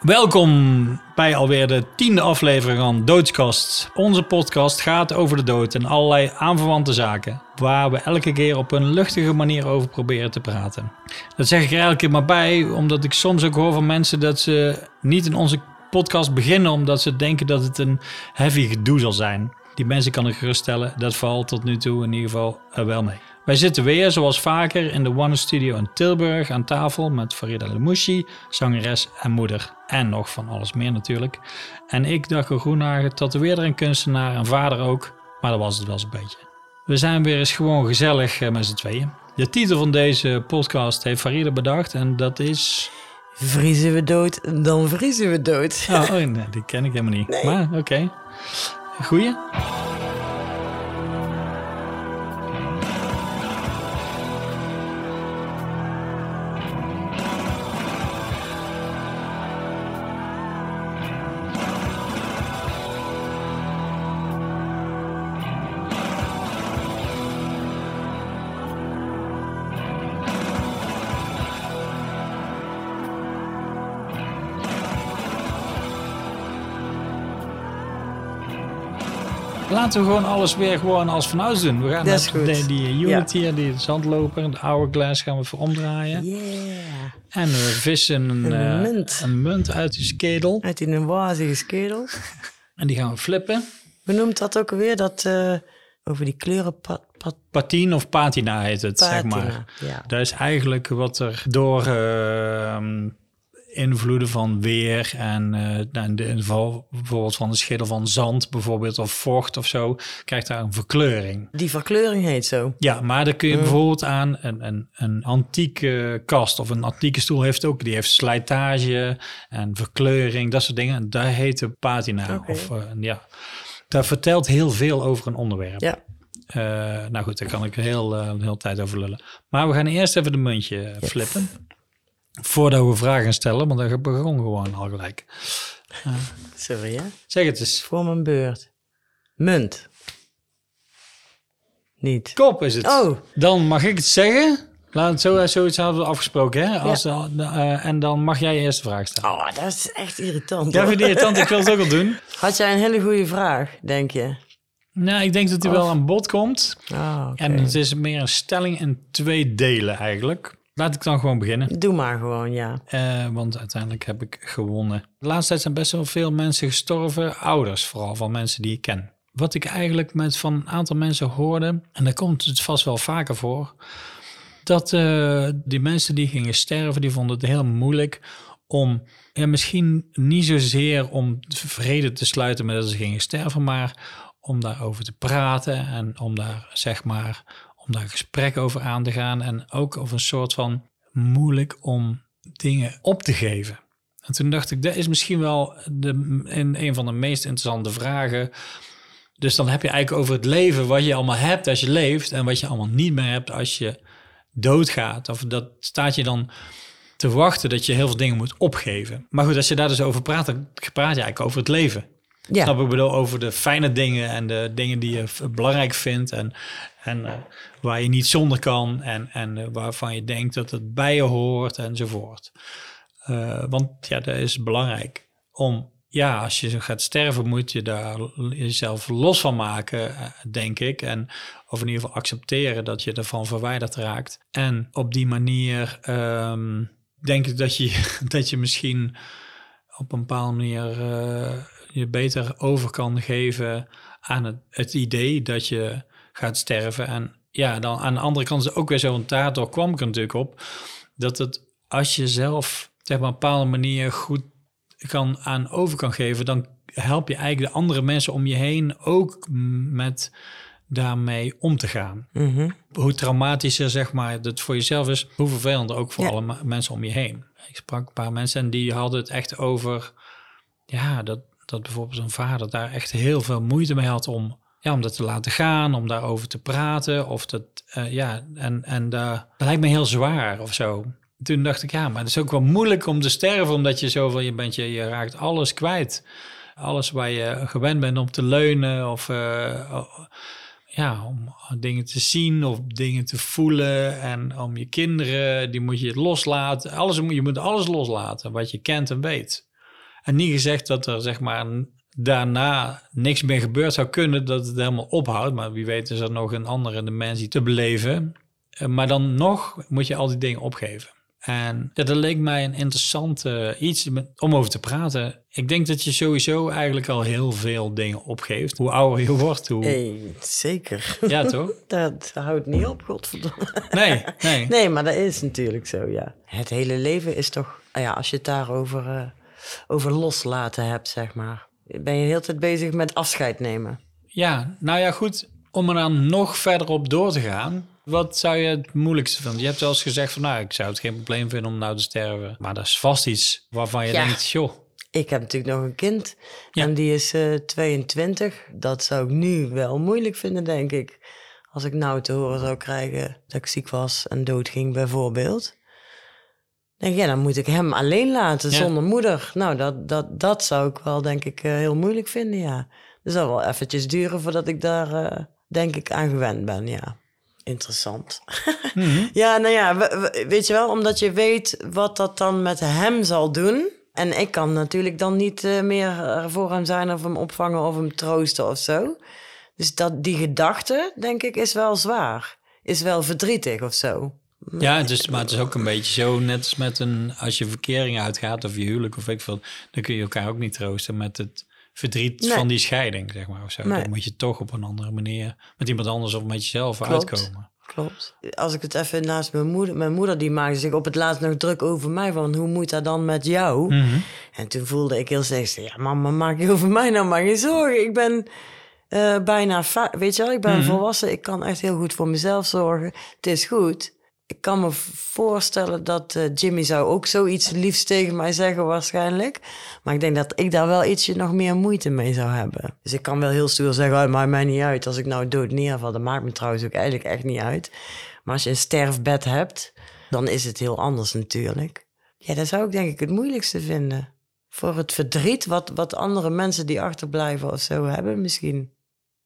Welkom bij alweer de tiende aflevering van Doodskast. Onze podcast gaat over de dood en allerlei aanverwante zaken, waar we elke keer op een luchtige manier over proberen te praten. Dat zeg ik er elke keer maar bij, omdat ik soms ook hoor van mensen dat ze niet in onze podcast beginnen, omdat ze denken dat het een heavy gedoe zal zijn. Die mensen kan ik geruststellen, dat valt tot nu toe in ieder geval er wel mee. Wij zitten weer, zoals vaker, in de One Studio in Tilburg aan tafel met Farida Lemouchi, zangeres en moeder. En nog van alles meer natuurlijk. En ik, Dago Groenhagen, tatoeëerder en kunstenaar en vader ook. Maar dat was het wel eens een beetje. We zijn weer eens gewoon gezellig eh, met z'n tweeën. De titel van deze podcast heeft Farida bedacht en dat is... Vriezen we dood, dan vriezen we dood. Oh, oh nee, die ken ik helemaal niet. Maar oké. Goeie? Laten we gewoon alles weer gewoon als vanuit doen. We gaan Dat is goed. die, die unit hier, die zandloper, de hourglass gaan we voor omdraaien. Yeah. En we vissen een, Een eh, munt. een munt uit die skedel. Uit in een wazige skedel. En die gaan we flippen. Hoe noemt dat ook alweer? Dat, eh, over die kleuren... Pat, pat, Patine of patina heet het, zeg maar. Ja. Dat is eigenlijk wat er door ehm, invloeden van weer en eh, in de geval bijvoorbeeld van de schedel van zand bijvoorbeeld of vocht of zo, krijgt daar een verkleuring. Die verkleuring heet zo. Ja, maar dan kun je bijvoorbeeld aan een, een, een antieke kast of een antieke stoel heeft ook, die heeft slijtage en verkleuring, dat soort dingen. En daar heet de patina. Of, eh, ja, dat vertelt heel veel over een onderwerp. Ja. Eh, nou goed, daar kan ik heel, eh, een hele tijd over lullen. Maar we gaan eerst even de muntje eh, flippen. Voordat we vragen stellen, want dan begon gewoon al gelijk. Sorry, hè? Zeg het eens. Voor mijn beurt. Munt. Niet. Kop is het. Oh. Dan mag ik het zeggen. Laat het zo, zoiets hadden we afgesproken. Hè? Als, eh, en dan mag jij eerst de vraag stellen. Oh, dat is echt irritant. Ja, vind je irritant? Ik wil het ook al doen. Had jij een hele goede vraag, denk je? Nou, ik denk dat hij wel aan bod komt. Oh, oké. En het is meer een stelling in twee delen eigenlijk. Laat ik dan gewoon beginnen. Doe maar gewoon, ja. Eh, want uiteindelijk heb ik gewonnen. De laatste tijd zijn best wel veel mensen gestorven. Ouders vooral, van mensen die ik ken. Wat ik eigenlijk met van een aantal mensen hoorde... en daar komt het vast wel vaker voor... dat eh, die mensen die gingen sterven... die vonden het heel moeilijk om... Ja, misschien niet zozeer om vrede te sluiten met dat ze gingen sterven... maar om daarover te praten en om daar zeg maar... om daar gesprek over aan te gaan... en ook over een soort van moeilijk om dingen op te geven. En toen dacht ik, dat is misschien wel de, in een van de meest interessante vragen. Dus dan heb je eigenlijk over het leven, wat je allemaal hebt als je leeft en wat je allemaal niet meer hebt als je doodgaat. Of dat staat je dan te wachten dat je heel veel dingen moet opgeven. Maar goed, als je daar dus over praat, dan praat je eigenlijk over het leven. Ja. Snap ik bedoel over de fijne dingen en de dingen die je belangrijk vindt en, en eh, waar je niet zonder kan en, en eh, waarvan je denkt dat het bij je hoort enzovoort. Eh, want ja, dat is belangrijk om, ja, als je gaat sterven moet je daar jezelf los van maken, denk ik. En of in ieder geval accepteren dat je ervan verwijderd raakt. En op die manier ehm, denk ik dat je, dat je misschien op een bepaalde manier je beter over kan geven aan het, het idee dat je gaat sterven. En ja, dan aan de andere kant is het ook weer zo, want daardoor kwam ik er natuurlijk op, dat het als je zelf zeg maar, op een bepaalde manier goed kan aan over kan geven, dan help je eigenlijk de andere mensen om je heen ook met daarmee om te gaan. Mhm. Hoe traumatischer zeg maar het voor jezelf is, hoe vervelender ook voor Ja. alle mensen om je heen. Ik sprak een paar mensen en die hadden het echt over, ja, dat, dat bijvoorbeeld zijn vader daar echt heel veel moeite mee had om, ja, om dat te laten gaan, om daarover te praten. Of dat, eh, ja, en, en daar dat lijkt me heel zwaar of zo. Toen dacht ik, ja, maar het is ook wel moeilijk om te sterven, omdat je zoveel, je bent, je, je raakt alles kwijt. Alles waar je gewend bent om te leunen of eh, ja, om dingen te zien of dingen te voelen. En om je kinderen, die moet je loslaten. Alles, je moet alles loslaten wat je kent en weet. En niet gezegd dat er zeg maar daarna niks meer gebeurd zou kunnen, dat het helemaal ophoudt. Maar wie weet is er nog een andere dimensie te beleven. Eh, Maar dan nog moet je al die dingen opgeven. En ja, dat leek mij een interessant eh, iets om over te praten. Ik denk dat je sowieso eigenlijk al heel veel dingen opgeeft. Hoe ouder je wordt, hoe... Hey, zeker. Ja, toch? Dat houdt niet op, godverdomme. Nee, nee. Nee, maar dat is natuurlijk zo, ja. Het hele leven is toch, ja, als je het daarover eh, over loslaten hebt, zeg maar. Ben je de hele tijd bezig met afscheid nemen. Ja, nou ja, goed. Om er dan nog verder op door te gaan. Wat zou je het moeilijkste vinden? Je hebt wel eens gezegd van, nou, ik zou het geen probleem vinden om nou te sterven. Maar dat is vast iets waarvan je Ja. denkt, joh, Ik heb natuurlijk nog een kind Ja. en die is eh 22. Dat zou ik nu wel moeilijk vinden, denk ik. Als ik nou te horen zou krijgen dat ik ziek was en doodging, bijvoorbeeld. Denk ja, dan moet ik hem alleen laten Ja. zonder moeder. Nou, dat, dat, dat zou ik wel, denk ik, eh, heel moeilijk vinden, ja. Dat zal wel eventjes duren voordat ik daar, eh, denk ik, aan gewend ben, ja. Interessant. Mhm. Ja, nou ja, we- we- weet je wel, omdat je weet wat dat dan met hem zal doen. En ik kan natuurlijk dan niet eh, meer er voor hem zijn of hem opvangen of hem troosten of zo. Dus dat, die gedachte, denk ik, is wel zwaar. Is wel verdrietig of zo. Ja, het is, maar het is ook een beetje zo, net als met een, als je verkering uitgaat of je huwelijk of ik veel, dan kun je elkaar ook niet troosten met het verdriet Nee. van die scheiding, zeg maar. Of zo. Nee. Dan moet je toch op een andere manier met iemand anders of met jezelf Klopt. uitkomen. Klopt. Als ik het even naast mijn moeder... Mijn moeder die maakte zich op het laatst nog druk over mij. Van hoe moet dat dan met jou? Mhm. En toen voelde ik heel steeds... Ja, mama, maak je over mij nou maar geen zorgen. Ik ben eh, bijna... Weet je wel, ik ben Mhm. volwassen. Ik kan echt heel goed voor mezelf zorgen. Het is goed. Ik kan me voorstellen dat eh, Jimmy zou ook zoiets liefs tegen mij zeggen waarschijnlijk. Maar ik denk dat ik daar wel ietsje nog meer moeite mee zou hebben. Dus ik kan wel heel stoer zeggen, oh, het maakt mij niet uit. Als ik nou dood neerval, dat maakt me trouwens ook eigenlijk echt niet uit. Maar als je een sterfbed hebt, dan is het heel anders natuurlijk. Ja, dat zou ik denk ik het moeilijkste vinden. Voor het verdriet wat, wat andere mensen die achterblijven of zo hebben misschien.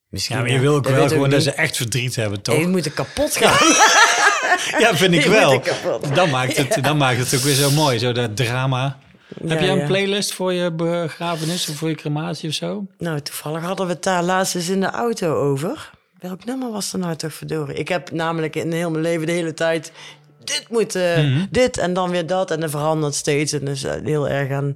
Misschien Ja, maar je wil ook wel gewoon dat ze echt verdriet hebben, toch? Die moeten kapot gaan. Ja, vind ik wel. moeten. Dan maakt, het, dan maakt het ook weer zo mooi, zo dat drama. Heb jij een ja. playlist voor je begrafenis of voor je crematie of zo? Nou, toevallig hadden we het daar laatst eens in de auto over. Welk nummer was er nou toch verdorie? Ik heb namelijk in heel mijn leven de hele tijd... Dit moet, eh, Mhm. dit en dan weer dat. En dan verandert steeds. En dus eh, heel erg aan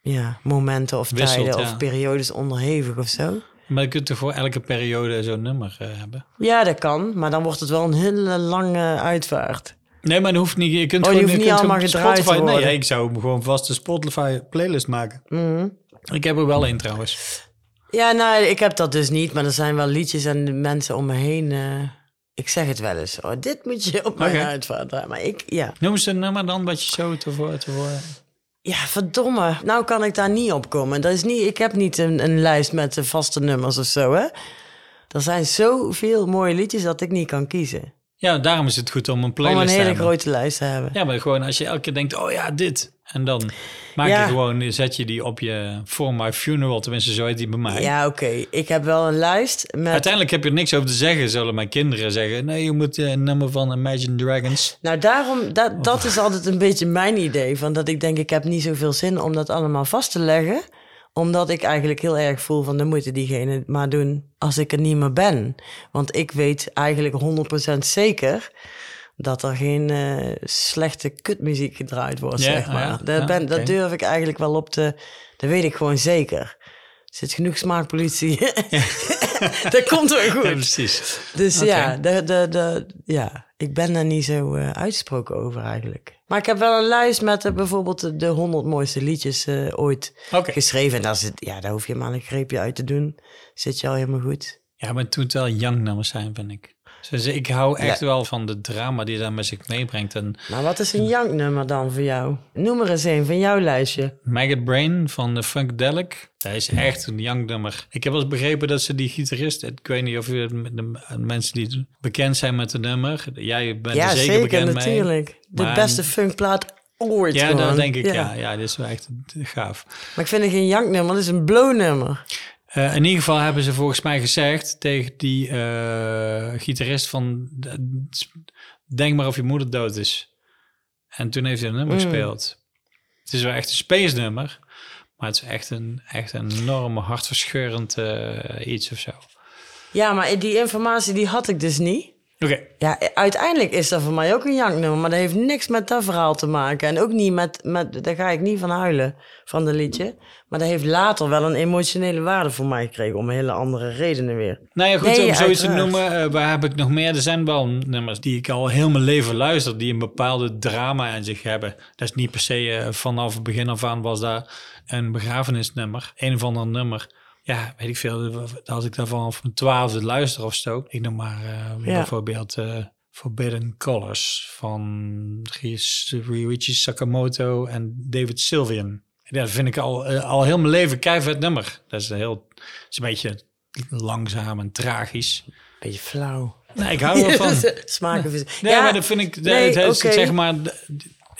ja, momenten of Wisselt, tijden of periodes onderhevig of zo. Maar je kunt toch voor elke periode zo'n nummer eh, hebben? Ja, dat kan. Maar dan wordt het wel een hele lange uitvaart. Nee, maar dat hoeft niet. Je kunt Oh, die gewoon, hoeft je niet allemaal gedraaid te worden. Nee, ik zou hem gewoon vast een Spotify playlist maken. Mhm. Ik heb er wel een trouwens. Ja, nou, ik heb dat dus niet. Maar er zijn wel liedjes en de mensen om me heen... eh, ik zeg het wel eens. Oh, dit moet je op mijn uitvaart draaien. Maar ik, ja... Noem eens een nummer dan wat je zo te te Ja, verdomme. Nou kan ik daar niet op komen. Dat is niet, ik heb niet een, een lijst met vaste nummers of zo, hè. Er zijn zoveel mooie liedjes dat ik niet kan kiezen. Ja, daarom is het goed om een Om playlist een te hele hebben. grote lijst te hebben. Ja, maar gewoon als je elke keer denkt, oh ja, dit. En dan maak Ja. je gewoon, zet je die op je For My Funeral. Tenminste, zo heet die bij mij. Ja, oké. Ik heb wel een lijst met... Uiteindelijk heb je er niks over te zeggen, zullen mijn kinderen zeggen. Nee, je moet eh, een nummer van Imagine Dragons. Nou, daarom, dat, dat is altijd een beetje mijn idee. Van dat ik denk, ik heb niet zoveel zin om dat allemaal vast te leggen. Omdat ik eigenlijk heel erg voel van, dan moeten diegene maar doen als ik er niet meer ben. Want ik weet eigenlijk 100% zeker dat er geen eh, slechte kutmuziek gedraaid wordt, zeg ah maar. ja. dat, Ja, ben, dat durf ik eigenlijk wel op te... Dat weet ik gewoon zeker. Er zit genoeg smaakpolitie. dat komt wel goed. Ja, precies. Dus ja, de, de, de, ja, ik ben daar niet zo eh, uitgesproken over eigenlijk. Maar ik heb wel een lijst met eh, bijvoorbeeld de- de 100 mooiste liedjes ooit geschreven. En daar, zit, ja, daar hoef je maar een greepje uit te doen. Zit je al helemaal goed. Ja, maar het moet wel young nummers zijn, vind ik. Dus ik hou echt wel van de drama die dat met zich meebrengt. En Maar wat is een janknummer dan voor jou? Noem er eens een van jouw lijstje. Maggot Brain van de Funkadelic. Dat is echt een young nummer. Ik heb wel eens begrepen dat ze die gitarist... Ik weet niet of je de, de mensen die bekend zijn met de nummer... Jij bent ja, er zeker, zeker, bekend mee. natuurlijk. De beste funkplaat ooit Ja, gewoon. dat denk ik. Ja. ja, dit is wel echt gaaf. Maar ik vind het geen janknummer, dat is een blownummer. Eh, in ieder geval hebben ze volgens mij gezegd tegen die eh, gitarist van... Denk maar of je moeder dood is. En toen heeft hij een nummer Mm. gespeeld. Het is wel echt een space nummer. Maar het is echt een, echt een enorm hartverscheurend eh, iets of zo. Ja, maar die informatie die had ik dus niet. Oké. Ja, uiteindelijk is dat voor mij ook een janknummer, maar dat heeft niks met dat verhaal te maken. En ook niet met, met daar ga ik niet van huilen, van de liedje. Maar dat heeft later wel een emotionele waarde voor mij gekregen, om hele andere redenen weer. Nou ja, goed, Nee, om zoiets te noemen, waar heb ik nog meer? Er zijn wel nummers die ik al heel mijn leven luister, die een bepaalde drama in zich hebben. Dat is niet per se eh, vanaf het begin af aan was daar een begrafenisnummer, een of ander nummer. Ja, weet ik veel, als ik daarvan vanaf mijn twaalfde luister of zo. Ik noem maar Ja. bijvoorbeeld eh, Forbidden Colors van Ryuichi Sakamoto en David Sylvian. Ja, dat vind ik al, eh, al heel mijn leven keihard nummer. Dat is een heel, het is een beetje langzaam en tragisch. Beetje flauw. Nee, ik hou er wel van. Smaken. Nee, maar dat vind ik, nee, het, het, oké. zeg maar,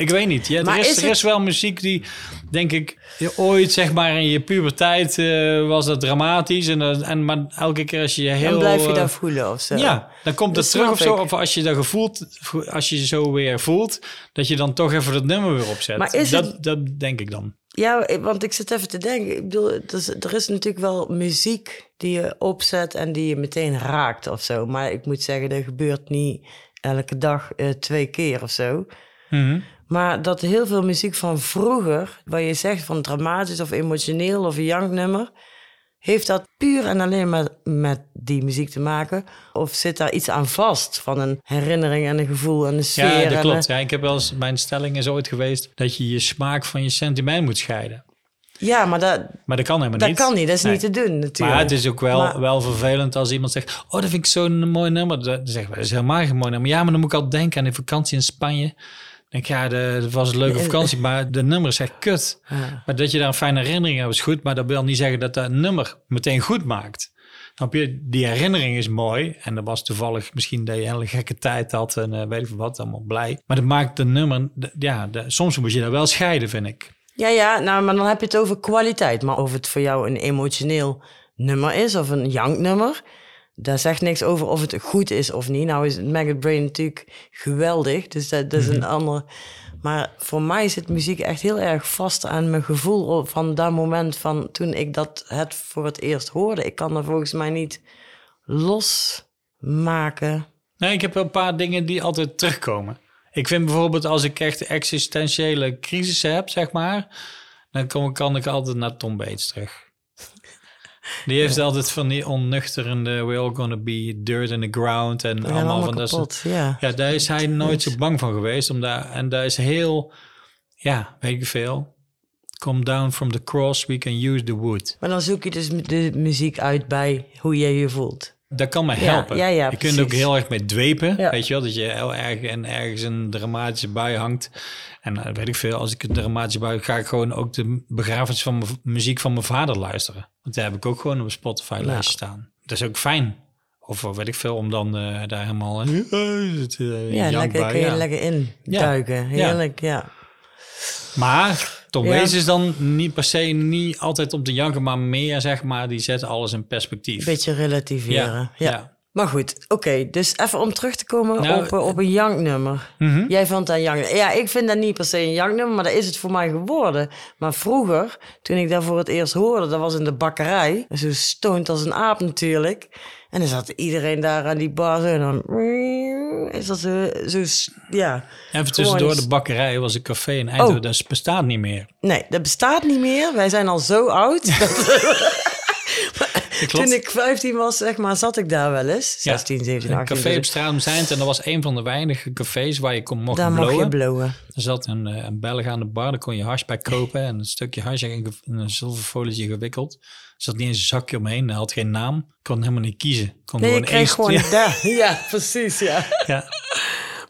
ik weet niet. Ja, Maar er, is, is er het- is wel muziek die, denk ik, je ooit zeg maar in je puberteit eh, was dat dramatisch. En, en, maar elke keer als je je heel... Dan blijf je eh, dat voelen of zo. ja, dan komt het Dat terug of zo. Of als je dat gevoeld, als je je zo weer voelt, dat je dan toch even dat nummer weer opzet. Maar is dat, het- dat denk ik dan. Ja, want ik zit even te denken. Ik bedoel, er is, er is natuurlijk wel muziek die je opzet en die je meteen raakt of zo. Maar ik moet zeggen, dat gebeurt niet elke dag eh, twee keer of zo. Mhm. Maar dat heel veel muziek van vroeger, waar je zegt van dramatisch of emotioneel of een janknummer, heeft dat puur en alleen maar met die muziek te maken? Of zit daar iets aan vast van een herinnering en een gevoel en een sfeer? Ja, dat een- klopt. Ja, ik heb wel eens, mijn stelling is ooit geweest dat je je smaak van je sentiment moet scheiden. Ja, maar dat, Maar dat kan helemaal dat niet. kan niet. Dat is Nee. niet te doen natuurlijk. Maar het is ook wel, Maar- wel vervelend als iemand zegt... oh, dat vind ik zo'n mooi nummer. Dan zeggen we, dat is helemaal geen mooi nummer. Ja, maar dan moet ik altijd denken aan die vakantie in Spanje. Denk ik, ja, dat was een leuke vakantie, maar de nummer is echt kut. Ja. Maar dat je daar een fijne herinnering hebt is goed... maar dat wil niet zeggen dat dat nummer meteen goed maakt. Snap je? Die herinnering is mooi. En dat was toevallig misschien dat je een hele gekke tijd had... en eh, weet ik wat, allemaal blij. Maar dat maakt de nummer... ja, de- soms moet je dat wel scheiden, vind ik. Ja, ja, nou, maar dan heb je het over kwaliteit. Maar of het voor jou een emotioneel nummer is of een janknummer, daar zegt niks over of het goed is of niet. Nou is Maggot Brain natuurlijk geweldig, dus dat, dat is een ander. Maar voor mij zit muziek echt heel erg vast aan mijn gevoel van dat moment van toen ik dat het voor het eerst hoorde. Ik kan er volgens mij niet losmaken. Nee, ik heb wel een paar dingen die altijd terugkomen. Ik vind bijvoorbeeld als ik echt existentiële crisissen heb, zeg maar, dan kan ik altijd naar Tom Bates terug. Die heeft altijd van die onnuchterende we're all gonna be dirt in the ground en allemaal allemaal van dat soort- ja. Ja, daar is hij nooit zo bang van geweest. Omdat, en daar is heel, ja, weet ik veel. Come down from the cross, we can use the wood. Maar dan zoek je dus de muziek uit bij hoe jij je voelt. Dat kan Ja, helpen. ja, ja, je kunt ook heel erg mee dwepen. Weet je wel, dat je heel erg en ergens een dramatische bui hangt. En eh, weet ik veel, als ik een dramatische bui ga ik gewoon ook de begrafenis van muziek van mijn vader luisteren. Want daar heb ik ook gewoon op mijn Spotify lijstje staan. Dat is ook fijn. Of eh, weet ik veel, om dan eh, daar helemaal uh, Ja, lekker, kun je lekker induiken. Heerlijk, ja. Maar Tom Ja. Waits is dan niet per se niet altijd op de janken, maar meer zeg maar, die zet alles in perspectief. Beetje relativeren. Ja, Ja. ja. Maar goed, oké. dus even om terug te komen Nou, op, eh, op een janknummer. Mhm. Jij vond dat een janknummer. Ja, ik vind dat niet per se een janknummer, maar dat is het voor mij geworden. Maar vroeger, toen ik dat voor het eerst hoorde, dat was in de bakkerij. Zo stoned als een aap natuurlijk. En dan zat iedereen daar aan die bar en dan... Is dat zo, zo ja. Even tussendoor de bakkerij was een café in Eindhoven, Oh. dat bestaat niet meer. Nee, dat bestaat niet meer. Wij zijn al zo oud. Toen ik 15 was, zeg maar, zat ik daar wel eens. 16, 17, Een 18. café dus op straat om Zijnd en dat was een van de weinige cafés waar je kon mocht Daar blowen. je blowen. Er zat een, eh, een Belg aan de bar, daar kon je hash bij kopen en een stukje hash in een zilverfolietje gewikkeld. Zat niet eens een zakje omheen, hij had geen naam, kon helemaal niet kiezen. Kon Nee, je gewoon kreeg één- gewoon Ja, daar. Ja, precies, ja. ja.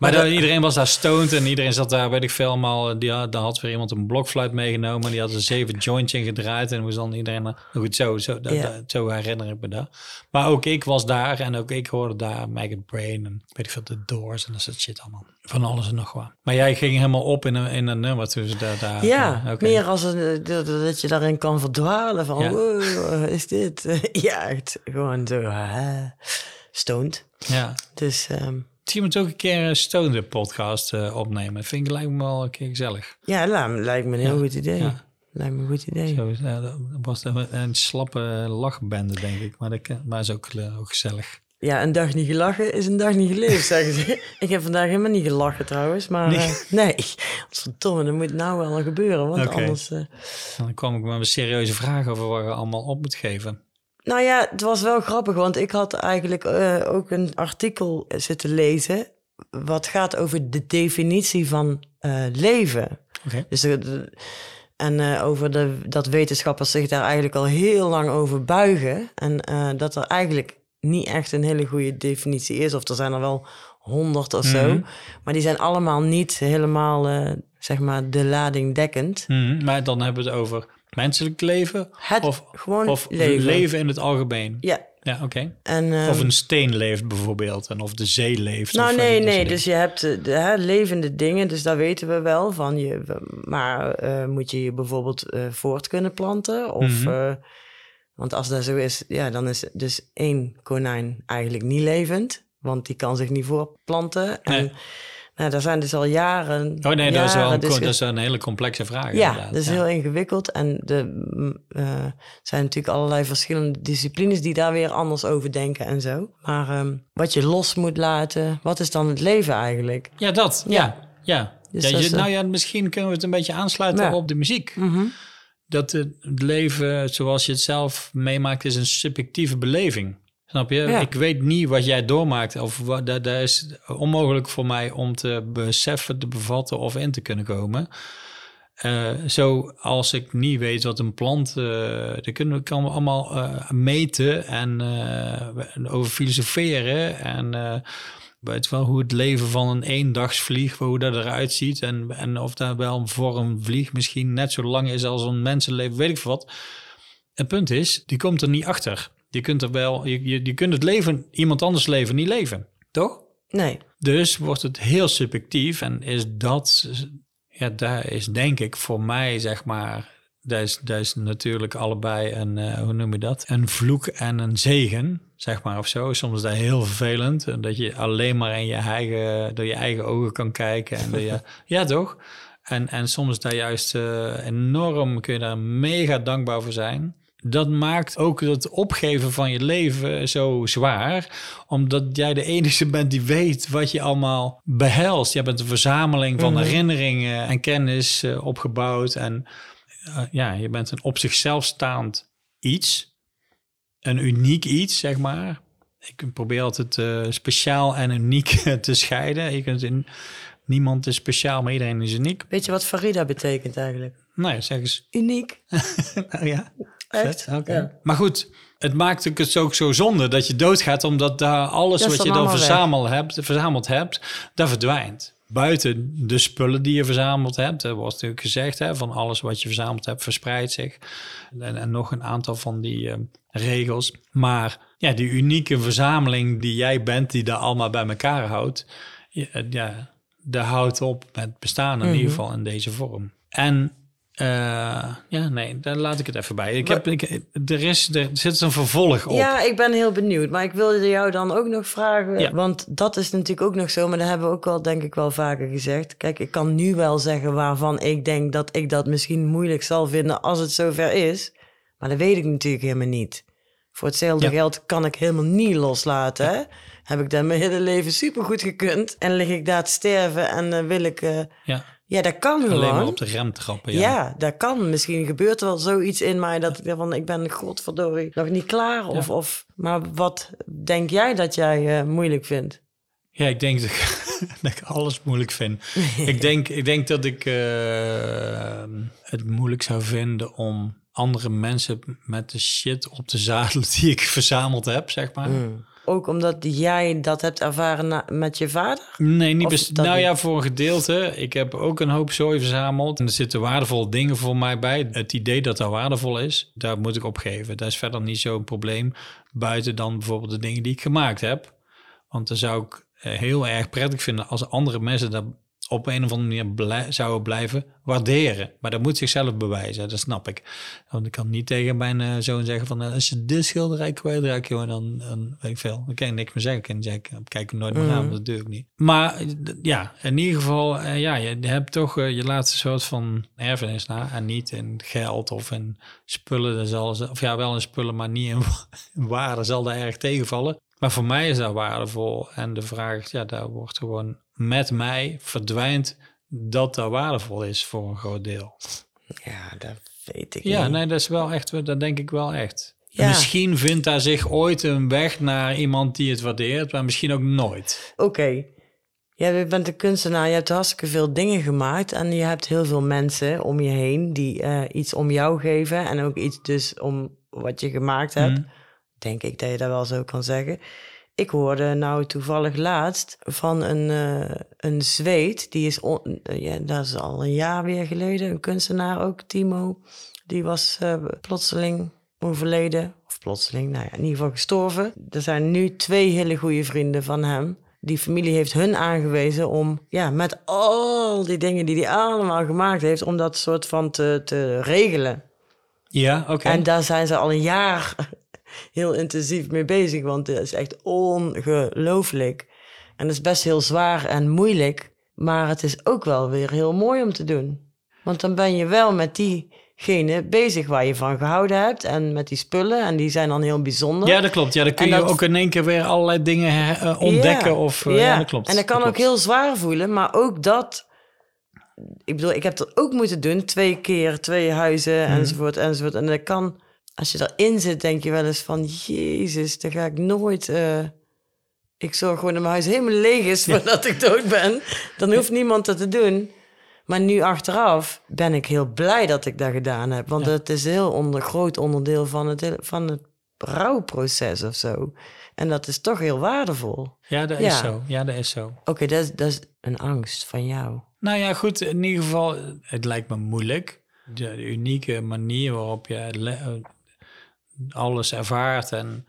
Maar iedereen was daar stoned en iedereen zat daar, weet ik veel, allemaal. Die had, daar had weer iemand een blokfluit meegenomen. en Die had er zeven joints in gedraaid en moest dan iedereen... Goed, zo, zo, dat- zo herinner ik me dat. Maar ook ik was daar en ook ik hoorde daar Maggot Brain en weet ik veel, The Doors en dat soort shit allemaal. Van alles en nog wat. Maar jij ging helemaal op in een, in een nummer toen ze daar... daar Ja, meer als een, dat, dat je daarin kan verdwalen van, Ja. wow, is dit? ja, echt gewoon zo, uh, stoned. Ja. Dus ehm, Je moet ook een keer een Stone podcast uh, opnemen. Vind ik lijkt me wel een keer gezellig. Ja, lijkt me een heel goed idee. Ja. Lijkt me een goed idee. Zo, dat was een slappe lachbende, denk ik. Maar dat maar is ook, ook gezellig. Ja, een dag niet gelachen is een dag niet geleefd, zeggen ze. ik heb vandaag helemaal niet gelachen trouwens, maar nee. Uh, nee. Verdomme, dat moet nou wel gebeuren, want anders... Uh... Dan kwam ik met een serieuze vraag over waar je allemaal op moet geven. Nou ja, het was wel grappig, want ik had eigenlijk uh, ook een artikel zitten lezen... wat gaat over de definitie van leven. Okay. Dus de, en over de, dat wetenschappers zich daar eigenlijk al heel lang over buigen. En dat er eigenlijk niet echt een hele goede definitie is. Of er zijn er wel honderd of zo. Mhm. Maar die zijn allemaal niet helemaal, zeg maar, de lading dekkend. Mhm. Maar dan hebben we het over menselijk leven? Het of, gewoon of leven. leven in het algemeen? Ja. Ja, oké. Okay. of ehm, een steen leeft bijvoorbeeld. En of de zee leeft. Nou, nee, nee. Dus je hebt de, de hè, levende dingen. Dus daar weten we wel van. Je, maar uh, moet je je bijvoorbeeld uh, voort kunnen planten? Of... Mm want als dat zo is, ja, dan is dus één konijn eigenlijk niet levend. Want die kan zich niet voortplanten. En nee. Nou, daar zijn dus al jaren. Oh nee, dat, is wel een, dat is een hele complexe vraag. Ja, dat is heel ingewikkeld. En er uh, zijn natuurlijk allerlei verschillende disciplines die daar weer anders over denken en zo. Maar um, wat je los moet laten, wat is dan het leven eigenlijk? Ja, dat. Ja, ja. Dus ja je, nou ja, misschien kunnen we het een beetje aansluiten op de muziek. Mm dat het leven zoals je het zelf meemaakt is een subjectieve beleving. Snap je? Ik weet niet wat jij doormaakt. Of dat, dat is onmogelijk voor mij om te beseffen, te bevatten of in te kunnen komen. Uh, zo als ik niet weet wat een plant, uh, dat kunnen we kan allemaal uh, meten en over filosoferen en weet wel hoe het leven van een eendagsvlieg, hoe dat eruit ziet. En, en of dat wel voor een vlieg misschien net zo lang is als een mensenleven, weet ik wat. Het punt is, die komt er niet achter. Je kunt er wel, je, je, je kunt het leven, iemand anders leven, niet leven. Toch? Nee. Dus wordt het heel subjectief en is dat, ja, daar is denk ik voor mij, zeg maar, dat is, dat is natuurlijk allebei een, uh, hoe noem je dat? Een vloek en een zegen zeg maar, of zo. Soms is dat heel vervelend. Dat je alleen maar in je eigen, door je eigen ogen kan kijken. En je, ja, toch? En, en soms is dat juist uh, enorm, kun je daar mega dankbaar voor zijn. Dat maakt ook het opgeven van je leven zo zwaar, omdat jij de enige bent die weet wat je allemaal behelst. Je bent een verzameling van mhm. herinneringen en kennis uh, opgebouwd. En uh, ja, je bent een op zichzelf staand iets een uniek iets, zeg maar. Ik probeer altijd uh, speciaal en uniek te scheiden. Je kunt in, niemand is speciaal, maar iedereen is uniek. Weet je wat Farida betekent eigenlijk? Nee, zeg eens. Uniek. nou ja. Echt? Oké. Maar goed, het maakt het ook zo zonde dat je doodgaat, omdat daar alles wat je dan verzameld hebt, verzameld hebt, daar verdwijnt buiten de spullen die je verzameld hebt, er wordt natuurlijk gezegd, hè, van alles wat je verzameld hebt verspreidt zich. En, en nog een aantal van die uh, regels. Maar ja, die unieke verzameling die jij bent, die daar allemaal bij elkaar houdt, ja, ja daar houdt op met bestaan in ieder mhm. geval in deze vorm. En uh, ja, nee, daar laat ik het even bij. Ik heb, ik, er, is, er zit een vervolg op. Ja, ik ben heel benieuwd. Maar ik wilde jou dan ook nog vragen. Want dat is natuurlijk ook nog zo. Maar dat hebben we ook al, denk ik, wel vaker gezegd. Kijk, ik kan nu wel zeggen waarvan ik denk dat ik dat misschien moeilijk zal vinden als het zover is. Maar dat weet ik natuurlijk helemaal niet. Voor hetzelfde geld kan ik helemaal niet loslaten. Hè? Heb ik dat mijn hele leven supergoed gekund. En lig ik daar te sterven en uh, wil ik... Uh, ja ja, dat kan Alleen gewoon. maar op de rem trappen, ja. Ja, dat kan. Misschien gebeurt er wel zoiets in mij dat ik van, ik ben godverdorie nog niet klaar. Of, of, maar wat denk jij dat jij uh, moeilijk vindt? Ja, ik denk dat ik, dat ik alles moeilijk vind. ik, denk, ik denk dat ik uh, het moeilijk zou vinden om andere mensen met de shit op te zadelen die ik verzameld heb, zeg maar. Mm. Ook omdat jij dat hebt ervaren met je vader? Nee, niet best. Nou ja, voor een gedeelte. Ik heb ook een hoop zooi verzameld. En er zitten waardevolle dingen voor mij bij. Het idee dat dat waardevol is, daar moet ik opgeven. Dat is verder niet zo'n probleem. Buiten dan bijvoorbeeld de dingen die ik gemaakt heb. Want dan zou ik eh, heel erg prettig vinden als andere mensen daar op een of andere manier blij, zouden blijven waarderen. Maar dat moet zichzelf bewijzen, dat snap ik. Want ik kan niet tegen mijn uh, zoon zeggen van... Uh, als je dit schilderij kwijtraakt, dan, dan weet ik veel. Dan kan ik niks meer zeggen. Ik kan zeggen, kijk nooit meer aan, mm. dat doe ik niet. Maar ja, in ieder geval, ja, je hebt toch... je laat een soort van erfenis na en niet in geld of in spullen. Dat zal, of ja, wel in spullen, maar niet in, in waarde zal daar erg tegenvallen. Maar voor mij is dat waardevol. En de vraag, ja, daar wordt gewoon met mij verdwijnt dat dat waardevol is voor een groot deel. Ja, dat weet ik ja, niet. nee, dat is wel echt, dat denk ik wel echt. Ja. Misschien vindt daar zich ooit een weg naar iemand die het waardeert, maar misschien ook nooit. Oké. Okay. je bent een kunstenaar, je hebt hartstikke veel dingen gemaakt en je hebt heel veel mensen om je heen die uh, iets om jou geven en ook iets dus om wat je gemaakt hebt. Mm. Denk ik dat je dat wel zo kan zeggen. Ik hoorde nou toevallig laatst van een, uh, een Zweed, die is, on, ja, dat is al een jaar weer geleden, een kunstenaar ook, Timo. Die was uh, plotseling overleden, of plotseling, nou ja, in ieder geval gestorven. Er zijn nu twee hele goede vrienden van hem. Die familie heeft hun aangewezen om, ja, met al die dingen die hij allemaal gemaakt heeft, om dat soort van te, te regelen. Ja, oké. En daar zijn ze al een jaar heel intensief mee bezig, want het is echt ongelooflijk. En het is best heel zwaar en moeilijk, maar het is ook wel weer heel mooi om te doen. Want dan ben je wel met diegene bezig waar je van gehouden hebt en met die spullen en die zijn dan heel bijzonder. Ja, dat klopt. Ja, dan kun je ook in één keer weer allerlei dingen uh, ontdekken. Ja, of, uh, ja. dat klopt. En dat kan ook heel zwaar voelen, maar ook dat ik bedoel, ik heb dat ook moeten doen. Twee keer, twee huizen, mhm. enzovoort, enzovoort. En dat kan als je erin zit, denk je wel eens van... Jezus, dan ga ik nooit... Uh, ik zorg gewoon dat mijn huis helemaal leeg is voordat ik dood ben. Dan hoeft niemand dat te doen. Maar nu achteraf ben ik heel blij dat ik dat gedaan heb. Want het is een heel onder, groot onderdeel van het, van het rouwproces of zo. En dat is toch heel waardevol. Ja, dat is zo. Ja, dat is zo. Oké, dat, is, dat is een angst van jou. Nou ja, goed. In ieder geval, het lijkt me moeilijk. De, de unieke manier waarop je alles ervaart en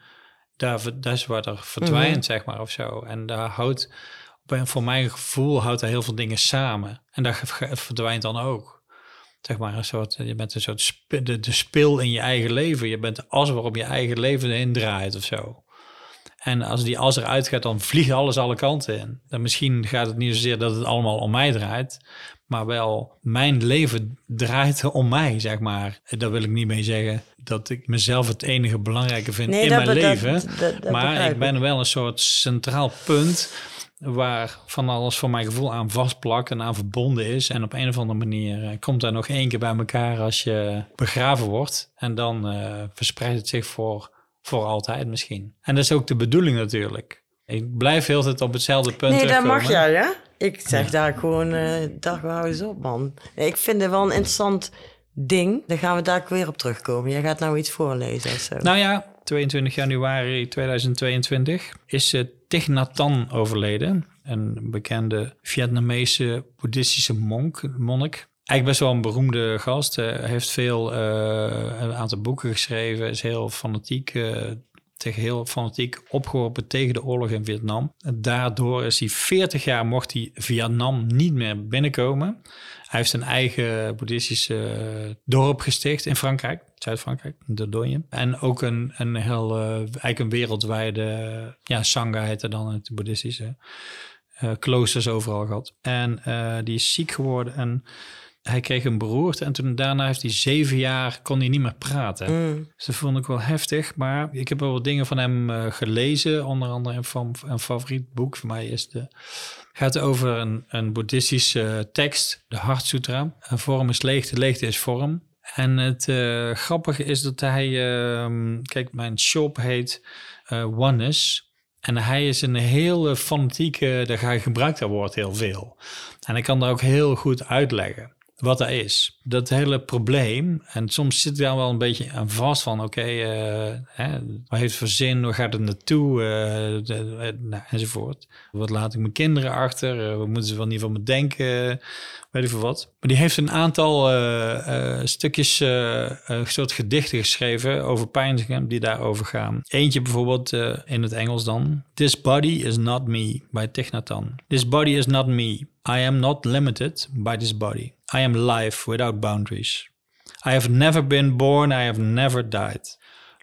daar, dat is wat er verdwijnt, mhm. zeg maar, of zo. En daar houdt, voor mijn gevoel, houdt er heel veel dingen samen. En dat verdwijnt dan ook. Zeg maar, een soort, je bent een soort de, de spil in je eigen leven. Je bent de as waarop je eigen leven heen draait of zo. En als die as eruit gaat, dan vliegt alles alle kanten in. Dan misschien gaat het niet zozeer dat het allemaal om mij draait, maar wel mijn leven draait om mij, zeg maar. Daar wil ik niet mee zeggen dat ik mezelf het enige belangrijke vind in mijn leven. maar ik ben wel een soort centraal punt waar van alles voor mijn gevoel aan vastplakt en aan verbonden is. En op een of andere manier eh, komt daar nog één keer bij elkaar als je begraven wordt. En dan uh, verspreidt het zich voor, voor altijd misschien. En dat is ook de bedoeling natuurlijk. Ik blijf heel tijd op hetzelfde punt Nee, dat mag jij, ja? Ik zeg daar gewoon, uh, dag, hou eens op, man. Ik vind het wel een interessant ding. Dan gaan we daar weer op terugkomen. Jij gaat nou iets voorlezen of zo. Nou ja, 22 januari 2022 is uh, Thich Nhat Hanh overleden. Een bekende Vietnamese boeddhistische monk, monnik. Eigenlijk best wel een beroemde gast. Hij heeft veel, uh, een aantal boeken geschreven. Is heel fanatiek heel fanatiek opgeworpen tegen de oorlog in Vietnam. Daardoor is hij 40 jaar mocht hij Vietnam niet meer binnenkomen. Hij heeft een eigen boeddhistische dorp gesticht in Frankrijk, Zuid-Frankrijk, Dordogne. En ook een, een heel, uh, eigenlijk een wereldwijde, ja, Sangha heette dan het boeddhistische. Uh, kloosters overal gehad. En die is ziek geworden en hij kreeg een beroerte en toen daarna heeft hij zeven jaar kon hij niet meer praten. Mm. Dus dat vond ik wel heftig. Maar ik heb wel wat dingen van hem uh, gelezen. Onder andere een, een favoriet boek van mij is de gaat over een, een boeddhistische tekst, de Heart Sutra. Een vorm is leegte, leegte is vorm. En het uh, grappige is dat hij, uh, kijk, mijn shop heet uh, Oneness. En hij is een hele fanatieke, daar gebruikt dat woord heel veel. En ik kan dat ook heel goed uitleggen. Wat dat is. Dat hele probleem, en soms zit daar wel een beetje aan vast van, oké, okay, uh, wat heeft voor zin, waar gaat het naartoe, uh, enzovoort. Wat laat ik mijn kinderen achter, uh, wat moeten ze wel niet van me denken, weet ik veel wat. Maar die heeft een aantal stukjes, soort gedichten geschreven over pijnzingen die daarover gaan. Eentje bijvoorbeeld in het Engels dan. This body is not me, by Thich This body is not me. I am not limited by this body. I am life without boundaries. I have never been born, I have never died.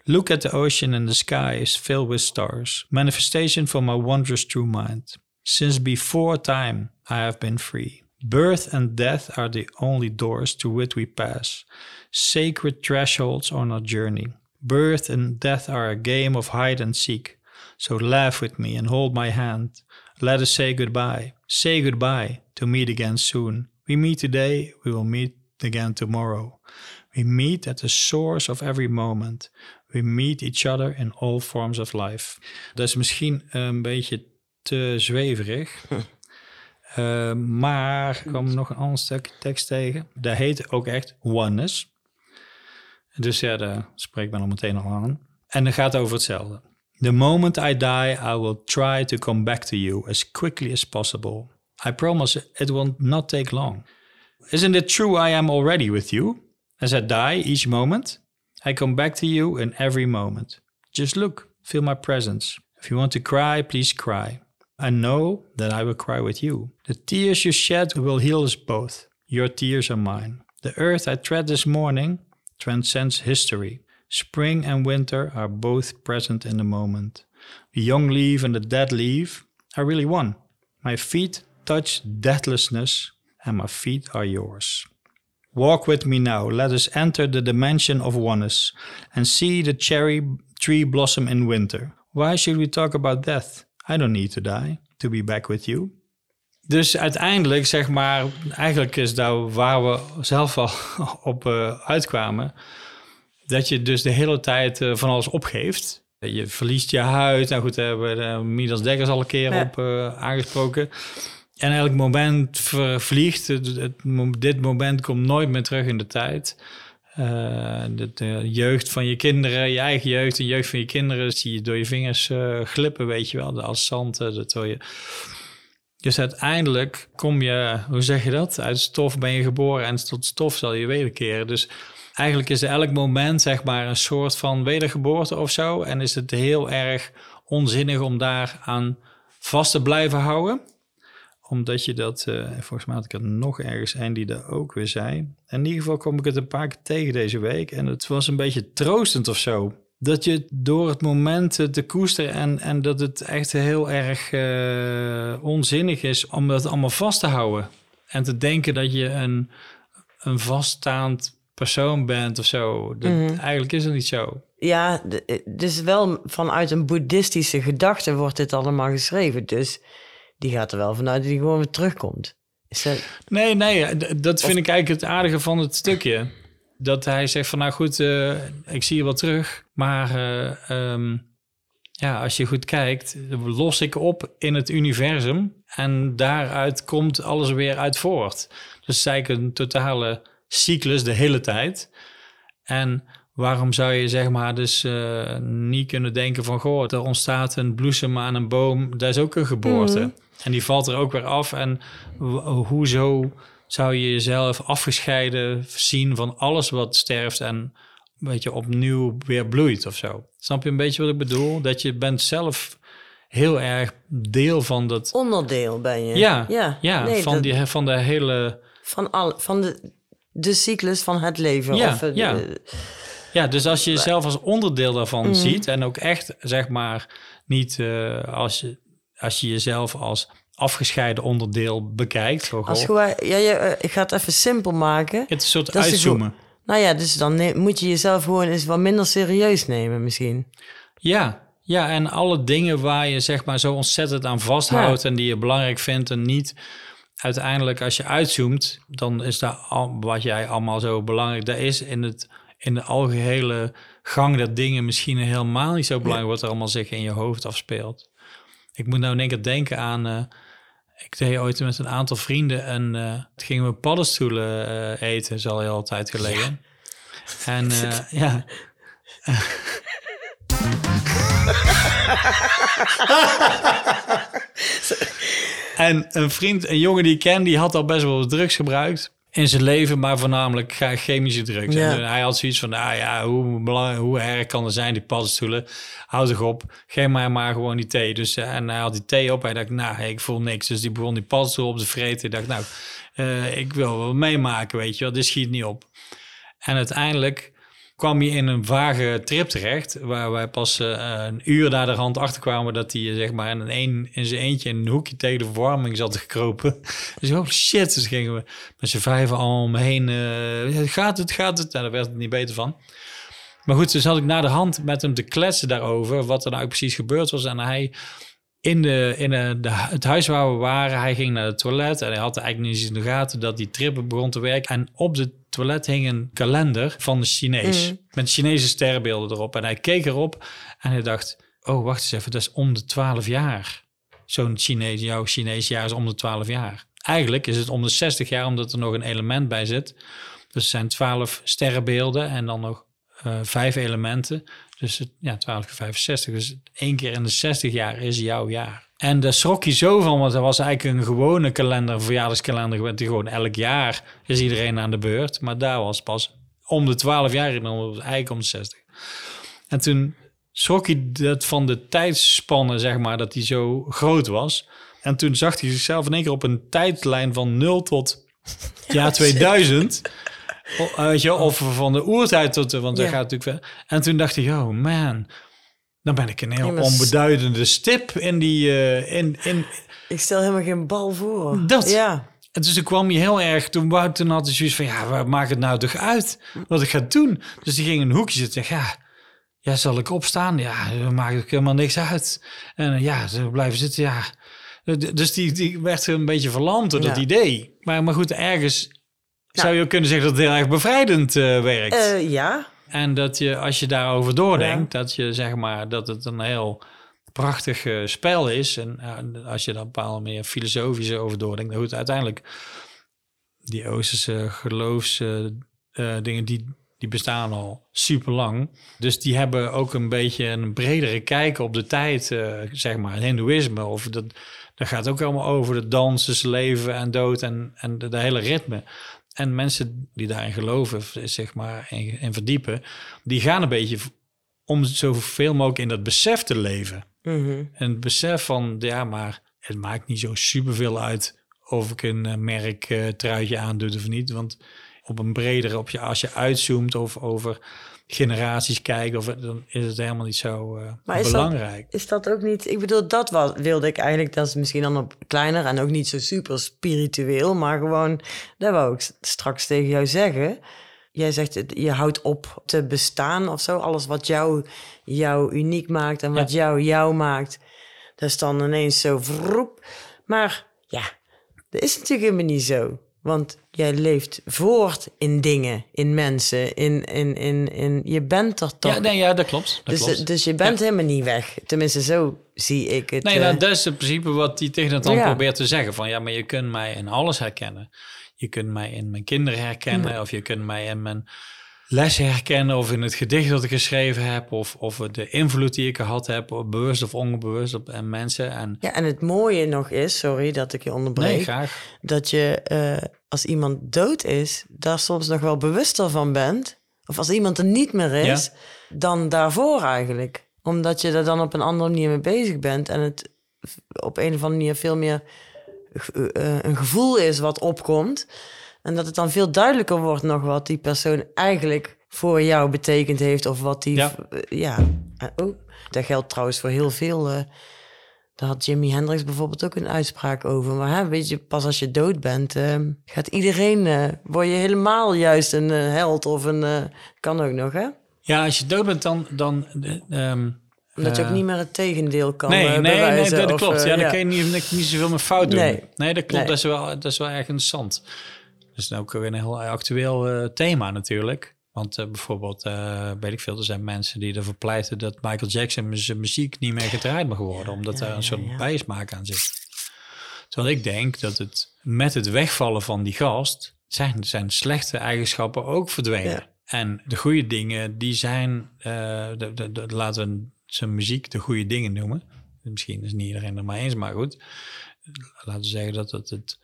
Look at the ocean and the sky is filled with stars, manifestation from my wondrous true mind. Since before time I have been free. Birth and death are the only doors to which we pass, sacred thresholds on our journey. Birth and death are a game of hide and seek. So laugh with me and hold my hand. Let us say goodbye. Say goodbye to meet again soon. We meet today, we will meet again tomorrow. We meet at the source of every moment. We meet each other in all forms of life. Dat is misschien een beetje te zweverig. uh, maar ik kwam nog een ander stuk tekst tegen. Dat heet ook echt oneness. Dus ja, daar spreekt men al meteen al aan. En dat gaat over hetzelfde. The moment I die, I will try to come back to you as quickly as possible. I promise it will not take long. Isn't it true I am already with you? As I die each moment, I come back to you in every moment. Just look, feel my presence. If you want to cry, please cry. I know that I will cry with you. The tears you shed will heal us both. Your tears are mine. The earth I tread this morning transcends history. Spring and winter are both present in the moment. The young leaf and the dead leaf are really one. My feet touch deathlessness, and my feet are yours. Walk with me now. Let us enter the dimension of oneness and see the cherry tree blossom in winter. Why should we talk about death? I don't need to die to be back with you. Dus uiteindelijk, zeg maar, eigenlijk is daar waar we zelf al op uh, uitkwamen. dat je dus de hele tijd uh, van alles opgeeft. Je verliest je huid. Nou goed, daar hebben we uh, Midas Dekkers al een keer ja. op aangesproken. En elk moment vervliegt. dit moment komt nooit meer terug in de tijd. De, de, jeugd van je kinderen, je eigen jeugd en jeugd van je kinderen... zie je door je vingers glippen, weet je wel. Als zand, dat je... Dus uiteindelijk kom je, hoe zeg je dat? Uit stof ben je geboren en tot stof zal je wederkeren. Dus eigenlijk is elk moment zeg maar een soort van wedergeboorte of zo. En is het heel erg onzinnig om daar aan vast te blijven houden. Omdat je dat, uh, volgens mij had ik het nog ergens en die dat ook weer zei. In ieder geval kom ik het een paar keer tegen deze week. En het was een beetje troostend of zo. Dat je door het moment te koesteren en, en dat het echt heel erg uh, onzinnig is om dat allemaal vast te houden. En te denken dat je een, een vaststaand persoon bent of zo. Dat, mhm. Eigenlijk is het niet zo. Ja, dus wel vanuit een boeddhistische gedachte wordt dit allemaal geschreven. Dus die gaat er wel vanuit dat die gewoon weer terugkomt. dat... Nee, nee, dat vind ik eigenlijk het aardige van het stukje. Dat hij zegt van nou goed, uh, ik zie je wel terug. Maar uh, um, ja, als je goed kijkt, los ik op in het universum. En daaruit komt alles weer uit voort. Dus eigenlijk een totale cyclus de hele tijd. En waarom zou je zeg maar dus uh, niet kunnen denken van... goh, er ontstaat een bloesem aan een boom, dat is ook een geboorte. Mhm. En die valt er ook weer af. En hoezo zou je jezelf afgescheiden zien van alles wat sterft... en een beetje opnieuw weer bloeit of zo. Snap je een beetje wat ik bedoel? Dat je bent zelf heel erg deel van dat... Onderdeel ben je. Ja, ja, ja nee, van, die, van de hele... Van, al, van de, de cyclus van het leven. Ja, of, ja. ja, dus als je jezelf als onderdeel daarvan mhm. ziet en ook echt, zeg maar, niet uh, als, je, als je jezelf als afgescheiden onderdeel bekijkt. Als gewoon, ja, eh, ik ga het even simpel maken. Het is een soort uitzoomen. Nou ja, dus dan moet je jezelf gewoon eens wat minder serieus nemen misschien. Ja, ja, en alle dingen waar je zeg maar zo ontzettend aan vasthoudt en die je belangrijk vindt en niet uiteindelijk als je uitzoomt, dan is daar al, wat jij allemaal zo belangrijk, daar is in, het, in de algehele gang dat dingen misschien helemaal niet zo belangrijk wat er allemaal zich in je hoofd afspeelt. Ik moet nou in één keer denken aan, uh, ik deed ooit met een aantal vrienden en uh, gingen we paddenstoelen uh, eten, is al heel tijd geleden. En ja. en een vriend, een jongen die ik ken, die had al best wel drugs gebruikt in zijn leven, maar voornamelijk chemische drugs. Ja. En hij had zoiets van, ah ja, hoe, belangrijk, hoe erg kan er zijn, die paddenstoelen? Houd toch op, geef mij maar gewoon die thee. Dus, eh, en hij had die thee op, hij dacht, nou, hey, ik voel niks. Dus die begon die paddenstoel op te vreten. Ik dacht, nou, uh, ik wil wel meemaken, weet je wel, dit schiet niet op. En uiteindelijk kwam je in een vage trip terecht, waar wij pas uh, een uur naar de rand achter kwamen dat hij zeg maar in, een, in zijn eentje in een hoekje tegen de verwarming zat gekropen. Dus oh shit, dus gingen we met z'n vijven al omheen. Uh, gaat het, gaat het? Nou, daar werd het niet beter van. Maar goed, dus had ik naar de hand met hem te kletsen daarover, wat er nou precies gebeurd was. En hij in, de, in de, het huis waar we waren, hij ging naar het toilet en hij had eigenlijk niet in de gaten dat die trip begon te werken. En op de toilet hing een kalender van de Chinees mm. met Chinese sterrenbeelden erop. En hij keek erop en hij dacht, oh wacht eens even, dat is om de 12 jaar. Zo'n Chinees, jouw Chinees jaar is om de 12 jaar. Eigenlijk is het om de 60 jaar, omdat er nog een element bij zit. Dus er zijn 12 sterrenbeelden en dan nog uh, vijf elementen. Dus ja, 12 keer 65. Dus één keer in de 60 jaar is jouw jaar. En daar schrok je zo van, want dat was eigenlijk een gewone kalender, een verjaardagskalender. Die gewoon elk jaar is iedereen aan de beurt. Maar daar was pas om de 12 jaar in, eigenlijk om de 60. En toen schrok hij dat van de tijdspannen, zeg maar, dat hij zo groot was. En toen zag hij zichzelf in één keer op een tijdlijn van 0 tot jaar 2000. Weet je, of van de oertijd tot, want dat gaat natuurlijk ver. En toen dacht ik, oh man, dan ben ik een heel onbeduidende stip in die... Uh, in, in... Ik stel helemaal geen bal voor. Dat. Ja. En dus toen kwam je heel erg, toen, toen had hij zoiets van, ja, waar maakt het nou toch uit wat ik ga doen? Dus die ging in een hoekje zitten ja, ja, zal ik opstaan? Ja, dat maakt helemaal niks uit. En ja, ze blijven zitten, ja. Dus die, die werd een beetje verlamd door dat idee. Maar, maar goed, ergens zou je kunnen zeggen dat het heel erg bevrijdend uh, werkt. Uh, ja. En dat je, als je daarover doordenkt, dat je zeg maar dat het een heel prachtig uh, spel is. En als je daar een bepaalde meer filosofische over doordenkt, dan goed, uiteindelijk die Oosterse geloofsdingen, die, die bestaan al super lang. Dus die hebben ook een beetje een bredere kijk op de tijd, zeg maar, het Hindoeïsme. Of dat, dat gaat ook allemaal over de dansen, leven en dood en, en de, de hele ritme. En mensen die daarin geloven, zeg maar, en, verdiepen, die gaan een beetje om zoveel mogelijk in dat besef te leven. Mhm. En het besef van, ja, maar het maakt niet zo superveel uit of ik een uh, merk uh, truitje aandoe of niet. Want op een bredere, op je, als je uitzoomt of over generaties kijken, of, dan is het helemaal niet zo uh, maar is belangrijk. Dat, is dat ook niet, ik bedoel, dat was, wilde ik eigenlijk, dat is misschien dan op kleiner en ook niet zo super spiritueel, maar gewoon, dat wou ik straks tegen jou zeggen. Jij zegt, je houdt op te bestaan of zo. Alles wat jou, jou uniek maakt en wat jou jou maakt. Dat is dan ineens zo vroep. Maar ja, dat is natuurlijk helemaal niet zo. Want jij leeft voort in dingen, in mensen, in, in, in, in je bent er toch. Ja, nee, ja dat klopt. Dat dus, klopt. dus je bent helemaal niet weg. Tenminste, zo zie ik het. Nee, nou, dat is in principe wat hij tegen het dan probeert te zeggen. Van ja, maar je kunt mij in alles herkennen. Je kunt mij in mijn kinderen herkennen, of je kunt mij in mijn les herkennen of in het gedicht dat ik geschreven heb of, of de invloed die ik gehad heb, bewust of onbewust op en mensen. En... Ja, en het mooie nog is, sorry dat ik je onderbreek, nee, graag. dat je uh, als iemand dood is, daar soms nog wel bewuster van bent, of als iemand er niet meer is, dan daarvoor eigenlijk. Omdat je er dan op een andere manier mee bezig bent en het op een of andere manier veel meer uh, een gevoel is wat opkomt. En dat het dan veel duidelijker wordt nog wat die persoon eigenlijk voor jou betekend heeft. Of wat die. Ja. ja. Oh, dat geldt trouwens voor heel veel. Uh, daar had Jimi Hendrix bijvoorbeeld ook een uitspraak over. Maar hè, weet je, pas als je dood bent, uh, gaat iedereen. Uh, word je helemaal juist een held of een. kan ook nog, hè? Ja, als je dood bent, dan. dan um, omdat je ook niet meer het tegendeel kan Nee, nee, nee, dat, klopt. ja, dan kun je niet, niet zoveel meer fout doen. Nee, nee dat klopt. Dat, is wel, dat is wel erg interessant. Is ook weer een heel actueel uh, thema natuurlijk. Want uh, bijvoorbeeld, uh, weet ik veel, er zijn mensen die ervoor pleiten dat Michael Jackson zijn muziek niet meer gedraaid mag worden, omdat ja, er een soort ja. bijsmaak aan zit. Terwijl ik denk dat het met het wegvallen van die gast zijn, zijn slechte eigenschappen ook verdwenen. En de goede dingen, die zijn, eh, de, de, de- laten we zijn muziek de goede dingen noemen. Misschien is niet iedereen er maar eens, maar goed. Laten we zeggen dat het het,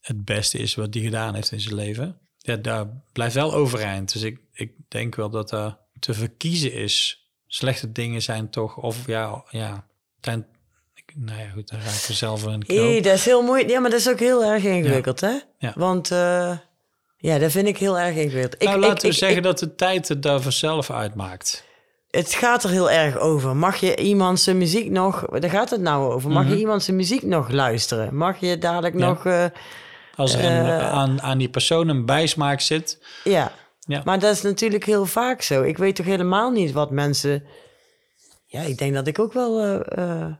het beste is wat hij gedaan heeft in zijn leven. Ja, daar blijft wel overeind. Dus ik, ik denk wel dat er te verkiezen is. Slechte dingen zijn toch, of ja, ja, ik- nou ja, goed, dan raak ik er zelf de knoop. Hey, dat is heel mooi. Ja, maar dat is ook heel erg ingewikkeld, hè? Ja. Want eh, ja, dat vind ik heel erg ingewikkeld. Ik, nou, ik- laten we ik- zeggen dat de tijd het daar vanzelf uitmaakt. het gaat er heel erg over. Mag je iemand zijn muziek nog... Daar gaat het nou over. Mag je iemand zijn muziek nog luisteren? Mag je dadelijk Mhm. Ja. nog... eh, Als er een, aan, aan die persoon een bijsmaak zit. ja. Ja. Maar dat is natuurlijk heel vaak zo. Ik weet toch helemaal niet wat mensen... Ja, ik denk dat ik ook wel... eh, eh,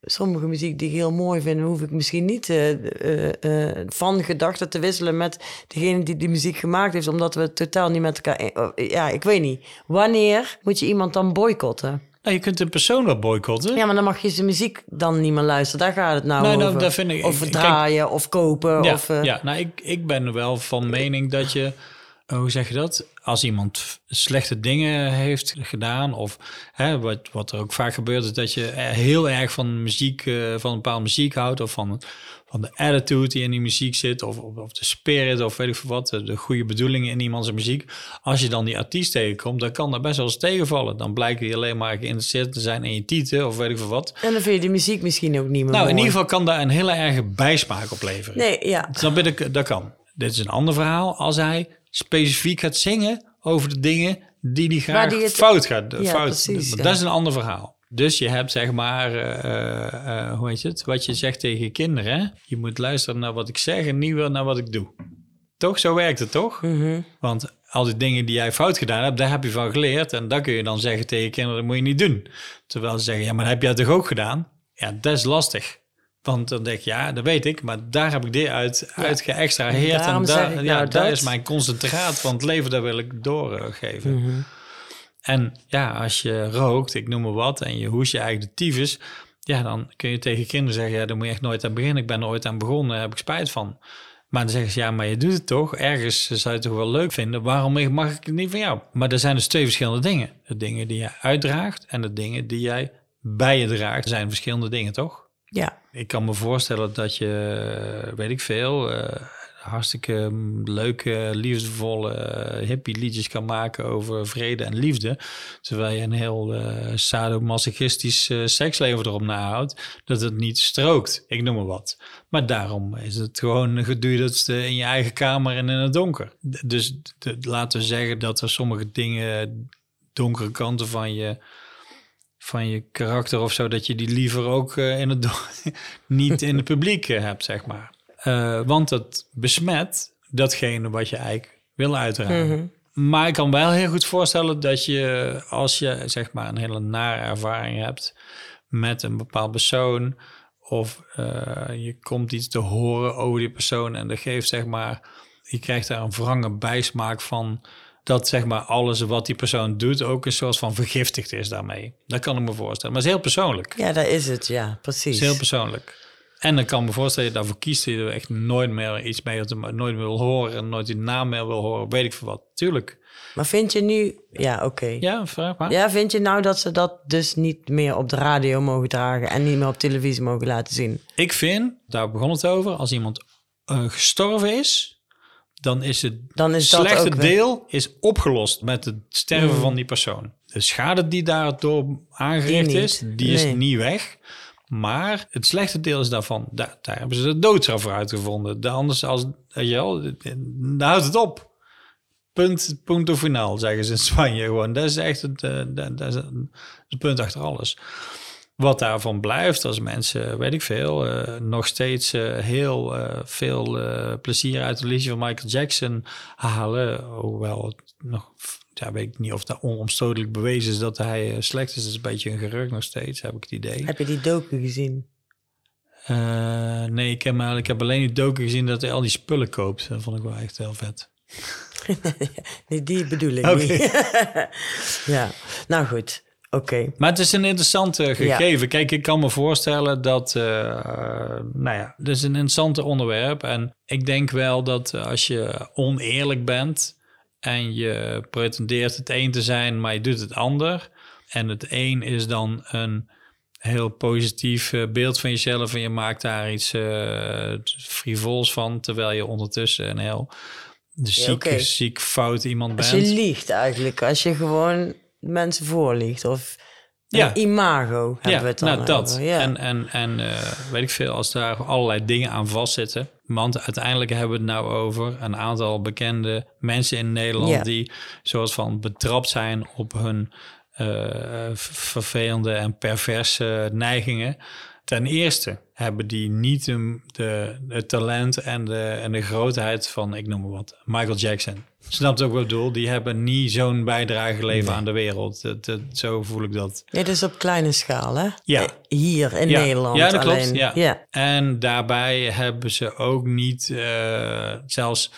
sommige muziek die ik heel mooi vind... hoef ik misschien niet eh, eh, eh, van gedachten te wisselen... met degene die die muziek gemaakt heeft... omdat we totaal niet met elkaar... eh, Ja, ik weet niet. Wanneer moet je iemand dan boycotten? Nou, je kunt een persoon wel boycotten. Ja, maar dan mag je zijn muziek dan niet meer luisteren. Daar gaat het nou Nee, nou, over. vind ik- of draaien, of kopen. Ja, of, eh, ja nou, ik, ik ben wel van mening dat je, eh, hoe zeg je dat? Als iemand slechte dingen heeft gedaan, of hè, wat, wat er ook vaak gebeurt, is dat je eh, heel erg van muziek, van een bepaalde muziek houdt, of van, van de attitude die in die muziek zit, of, of, of de spirit, of weet ik veel wat, de, de goede bedoelingen in iemands muziek. Als je dan die artiest tegenkomt, dan kan dat best wel eens tegenvallen. Dan blijkt hij alleen maar geïnteresseerd te zijn in je titel, of weet ik veel wat. En dan vind je die muziek misschien ook niet meer Nou, in ieder geval kan daar een hele erge bijsmaak opleveren. Nee, ja. Snap je? Dat, dat kan. Dit is een ander verhaal als hij specifiek gaat zingen over de dingen die hij graag die het- fout gaat. Ja, fout. precies, Maar ja. Dat is een ander verhaal. Dus je hebt zeg maar, eh, eh, hoe heet het? Wat je zegt tegen kinderen. Je moet luisteren naar wat ik zeg en niet naar wat ik doe. Toch? Zo werkt het toch? Mhm. Want al die dingen die jij fout gedaan hebt, daar heb je van geleerd. En dat kun je dan zeggen tegen kinderen, dat moet je niet doen. Terwijl ze zeggen, ja, maar dat heb jij toch ook gedaan? Ja, dat is lastig. Want dan denk je, ja, dat weet ik, maar daar heb ik dit uit, uit geëxtraheerd. En daar, ja, nou daar dat. is mijn concentraat van het leven, dat wil ik doorgeven. Mhm. En ja, als je rookt, ik noem maar wat, en je hoest je eigen de tyfus, ja, dan kun je tegen kinderen zeggen, ja, daar moet je echt nooit aan beginnen. Ik ben er ooit aan begonnen, daar heb ik spijt van. Maar dan zeggen ze, ja, maar je doet het toch? Ergens zou je het toch wel leuk vinden. Waarom mag ik het niet van jou? Maar er zijn dus twee verschillende dingen. De dingen die jij uitdraagt en de dingen die jij bij je draagt. Er zijn verschillende dingen, toch? Ja. Ik kan me voorstellen dat je, weet ik veel, eh, hartstikke leuke, liefdevolle eh, hippie liedjes kan maken over vrede en liefde. Terwijl je een heel eh sadomasochistisch eh, seksleven erop nahoudt, dat het niet strookt. Ik noem maar wat. Maar daarom is het gewoon geduurd in je eigen kamer en in het donker. Dus laten we zeggen dat er sommige dingen, donkere kanten van je van je karakter of zo, dat je die liever ook in het niet in het publiek hebt, zeg maar. Eh, want het besmet datgene wat je eigenlijk wil uitdragen. Maar ik kan wel heel goed voorstellen dat je, als je zeg maar een hele nare ervaring hebt met een bepaald persoon, of eh, je komt iets te horen over die persoon en dat geeft zeg maar, je krijgt daar een wrange bijsmaak van dat zeg maar alles wat die persoon doet ook een soort van vergiftigd is daarmee. Dat kan ik me voorstellen. Maar het is heel persoonlijk. ja, dat is het. Ja, Het precies. is heel persoonlijk. En dan kan me voorstellen dat je daarvoor kiest dat je er echt nooit meer iets mee nooit meer wil horen en nooit die naam meer wil horen, weet ik veel wat. Tuurlijk. Maar vind je nu... Ja, oké. Ja, vraag maar. Ja, vind je nou dat ze dat dus niet meer op de radio mogen dragen... en niet meer op televisie mogen laten zien? Ik vind, daar begon het over, als iemand eh, gestorven is, dan is het Dan is dat slechte weer- deel is opgelost met het sterven van die persoon. De schade die daardoor aangericht Die is, die is niet weg. Maar het slechte deel is daarvan, daar, hebben ze de doodstraf voor uitgevonden. De anders als, weet daar houdt het op. Punt, punto finaal, zeggen ze in Spanje gewoon. Dat is echt het, eh, dat, dat is het, punt achter alles. Wat daarvan blijft, als mensen, weet ik veel, eh, nog steeds eh, heel veel plezier uit de liedje van Michael Jackson halen. Hoewel het nog, ja, weet ik niet of dat onomstotelijk bewezen is dat hij eh, slecht is. Dat is een beetje een gerucht nog steeds, heb ik het idee. Heb je die docu gezien? Eh, nee, ik heb, maar, ik heb alleen die docu gezien dat hij al die spullen koopt. Dat vond ik wel echt heel vet. Nee, die bedoel ik niet. ja, nou goed. Oké. Maar het is een interessante gegeven. Kijk, ik kan me voorstellen dat, uh, nou ja, het is een interessant onderwerp. En ik denk wel dat als je oneerlijk bent en je pretendeert het een te zijn, maar je doet het ander. En het een is dan een heel positief eh, beeld van jezelf en je maakt daar iets uh, frivols van, terwijl je ondertussen een heel ziek, ja, ziek fout iemand bent. Als je liegt eigenlijk, als je gewoon mensen voorliegt of ja. imago hebben ja, we het dan nou, dat. Ja. En, en, en uh, weet ik veel, als daar allerlei dingen aan vastzitten. Want uiteindelijk hebben we het nou over een aantal bekende mensen in Nederland... die zoals van betrapt zijn op hun uh, vervelende en perverse neigingen. Ten eerste hebben die niet de, de, het talent en de, en de grootheid van, ik noem maar wat, Michael Jackson. Snapt ook wat ik bedoel? Die hebben niet zo'n bijdrage geleverd aan de wereld. Dat, zo voel ik dat. Ja, dus op kleine schaal, hè? Ja. Eh, hier in ja. Nederland Ja, dat alleen. klopt. Ja. ja. En daarbij hebben ze ook niet, uh, zelfs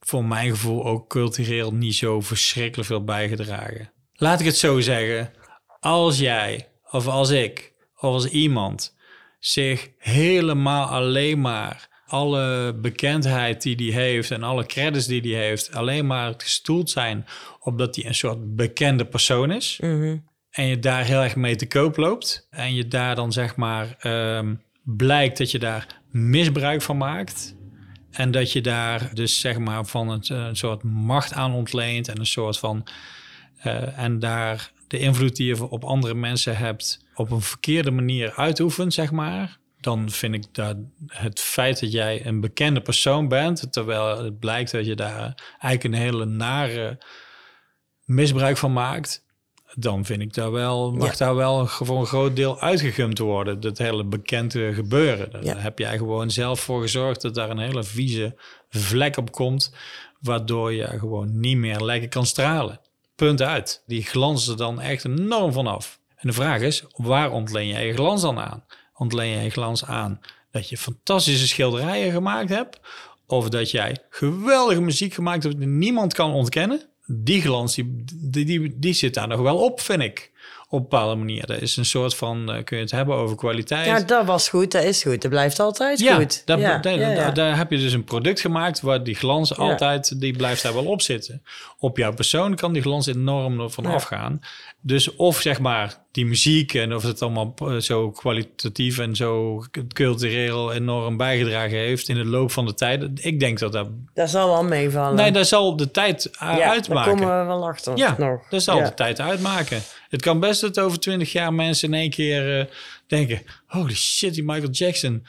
voor mijn gevoel, ook cultureel niet zo verschrikkelijk veel bijgedragen. Laat ik het zo zeggen. Als jij, of als ik, of als iemand zich helemaal alleen maar alle bekendheid die die heeft en alle credits die die heeft, alleen maar gestoeld zijn op dat hij een soort bekende persoon is. En je daar heel erg mee te koop loopt. En je daar dan zeg maar um, blijkt dat je daar misbruik van maakt. En dat je daar dus zeg maar van een, een soort macht aan ontleent en een soort van. Uh, en daar de invloed die je op andere mensen hebt op een verkeerde manier uitoefent, zeg maar dan vind ik dat het feit dat jij een bekende persoon bent, terwijl het blijkt dat je daar eigenlijk een hele nare misbruik van maakt, dan vind ik daar wel, mag daar wel voor een groot deel uitgegumd worden. Dat hele bekende gebeuren. Daar ja. heb jij gewoon zelf voor gezorgd dat daar een hele vieze vlek op komt, waardoor je gewoon niet meer lekker kan stralen. Punt uit. Die glanzen dan echt enorm vanaf. En de vraag is, waar ontleen jij je glans dan aan? Ontleen jij glans aan dat je fantastische schilderijen gemaakt hebt. Of dat jij geweldige muziek gemaakt hebt die niemand kan ontkennen. Die glans, die, die, die, die zit daar nog wel op, vind ik op een bepaalde manier. Dat is een soort van, uh, kun je het hebben over kwaliteit. Ja, dat was goed, dat is goed. Dat blijft altijd ja, goed. Dat, ja, dat, ja, ja. Daar heb je dus een product gemaakt waar die glans altijd, die blijft daar wel op zitten. Op jouw persoon kan die glans enorm van afgaan. Dus of zeg maar die muziek en of het allemaal zo kwalitatief en zo cultureel enorm bijgedragen heeft in de loop van de tijd. Ik denk dat dat... Dat zal wel meevallen. Nee, dat zal de tijd ja, uitmaken. daar komen we wel achter ja, nog. dat zal ja. de tijd uitmaken. Het kan best dat over twintig jaar mensen in één keer uh, denken... holy shit, die Michael Jackson...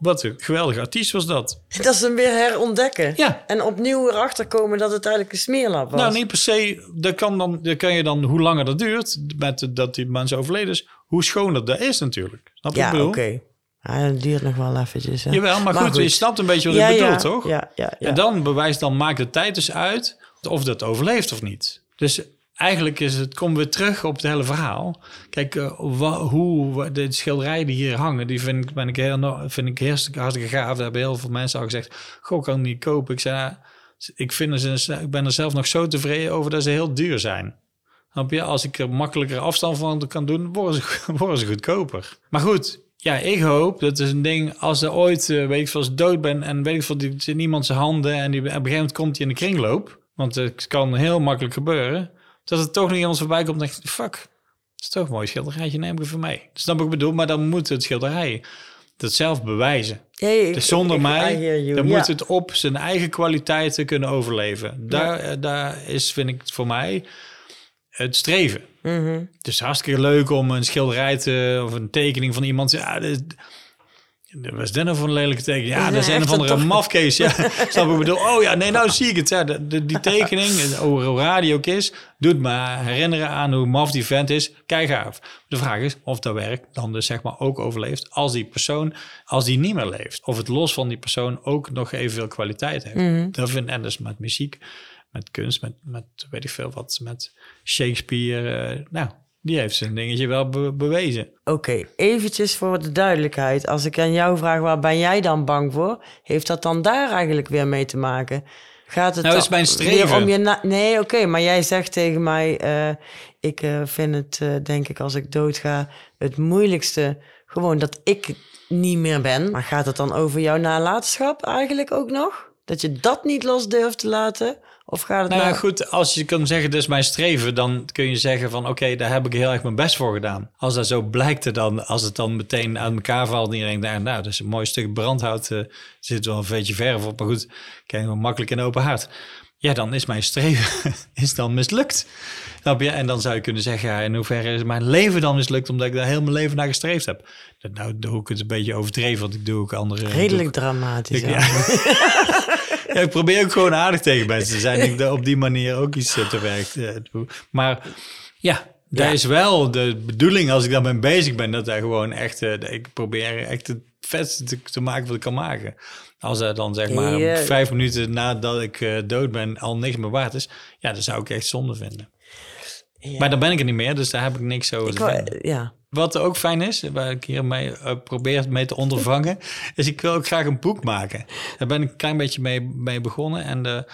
Wat een geweldige artiest was dat. Dat ze hem weer herontdekken. Ja. En opnieuw erachter komen dat het eigenlijk een smeerlap was. Nou, niet per se. Dat kan, dan, dat kan je dan, hoe langer dat duurt, met dat die mensen overleden is, hoe schoner dat is natuurlijk. Snap je ja, oké. Ja, dat duurt nog wel eventjes. Hè? Jawel, maar, goed, je snapt een beetje wat ja, ik bedoel, ja, toch? Ja, ja, ja. En dan bewijst, dan maakt de tijd dus uit of dat overleeft of niet. Dus eigenlijk is het, komen we terug op het hele verhaal. Kijk, uh, hoe de schilderijen die hier hangen, die vind ik, ben ik heel, vind ik hartstikke gaaf. Daar hebben heel veel mensen al gezegd, goh, kan niet kopen. Ik zei, ik, vind ze, ik ben er zelf nog zo tevreden over dat ze heel duur zijn. Als ik er makkelijker afstand van kan doen, worden ze, worden ze goedkoper. Maar goed, ja, ik hoop, dat is een ding, als er ooit, uh, weet ik veel, dood ben en weet ik veel, die zit zijn handen en die, op een gegeven moment komt hij in de kringloop. Want het kan heel makkelijk gebeuren dat het toch nog iemand voorbij komt en denkt, fuck, dat is toch een mooi schilderijtje, neem ik even mee. Snap ik bedoel, maar dan moet het schilderij dat zelf bewijzen. Hey, dus zonder ik, mij, dan ja. moet het op zijn eigen kwaliteiten kunnen overleven. Daar, ja. daar is, vind ik, voor mij het streven. Mm -hmm. Het is hartstikke leuk om een schilderij te, of een tekening van iemand te... Ja, dit, wat is nou voor een lelijke tekening? Ja, dat is een of andere mafkees. Ja, snap ik bedoel? Oh ja, nee, nou zie ik het. Ja, de, de, die tekening, hoe raar die ook is, doet me herinneren aan hoe maf die vent is. Kijk gaaf. De vraag is of dat werk dan dus zeg maar ook overleeft als die persoon, als die niet meer leeft. Of het los van die persoon ook nog evenveel kwaliteit heeft. Mhm. Dat vind en dus met muziek, met kunst, met, met weet ik veel wat, met Shakespeare. Uh, nou, die heeft zijn dingetje wel be bewezen. Oké, okay, eventjes voor de duidelijkheid. Als ik aan jou vraag, waar ben jij dan bang voor? Heeft dat dan daar eigenlijk weer mee te maken? Gaat het Nou, is mijn streven. Om je nee, oké, maar jij zegt tegen mij... eh, ik eh, vind het, eh, denk ik, als ik doodga... het moeilijkste gewoon dat ik niet meer ben. Maar gaat het dan over jouw nalatenschap eigenlijk ook nog? Dat je dat niet los durft te laten? Of gaat het Nou ja, goed, als je kan zeggen, is mijn streven, dan kun je zeggen van, oké, daar heb ik heel erg mijn best voor gedaan. Als dat zo blijkt, dan, als het dan meteen aan elkaar valt en iedereen denkt, nou, dat is een mooi stuk brandhout, eh, er zit wel een beetje verf op, maar goed, kijk, wel makkelijk in open haard. Ja, dan is mijn streven is dan mislukt. Snap je? En dan zou je kunnen zeggen, ja, in hoeverre is mijn leven dan mislukt, omdat ik daar heel mijn leven naar gestreefd heb. Dat, nou, doe ik het een beetje overdreven, want ik doe ook andere... Redelijk dramatisch. Ik- ja. Ja, ik probeer ook gewoon aardig tegen mensen te zijn. Ik dat op die manier ook iets eh, te werk eh, doe. Maar ja, dat Ja. is wel de bedoeling als ik daarmee bezig ben. Dat daar gewoon echt... eh, ik probeer echt het vetste te, te maken wat ik kan maken. Als dat dan zeg maar Ja. vijf minuten nadat ik dood ben al niks meer waard is. Ja, dan zou ik echt zonde vinden. Maar dan ben ik er niet meer, dus daar heb ik niks over Ik te wou- vinden. ja. Wat ook fijn is, waar ik hiermee uh, probeer mee te ondervangen, is ik wil ook graag een boek maken. Daar ben ik een klein beetje mee, mee begonnen. En de,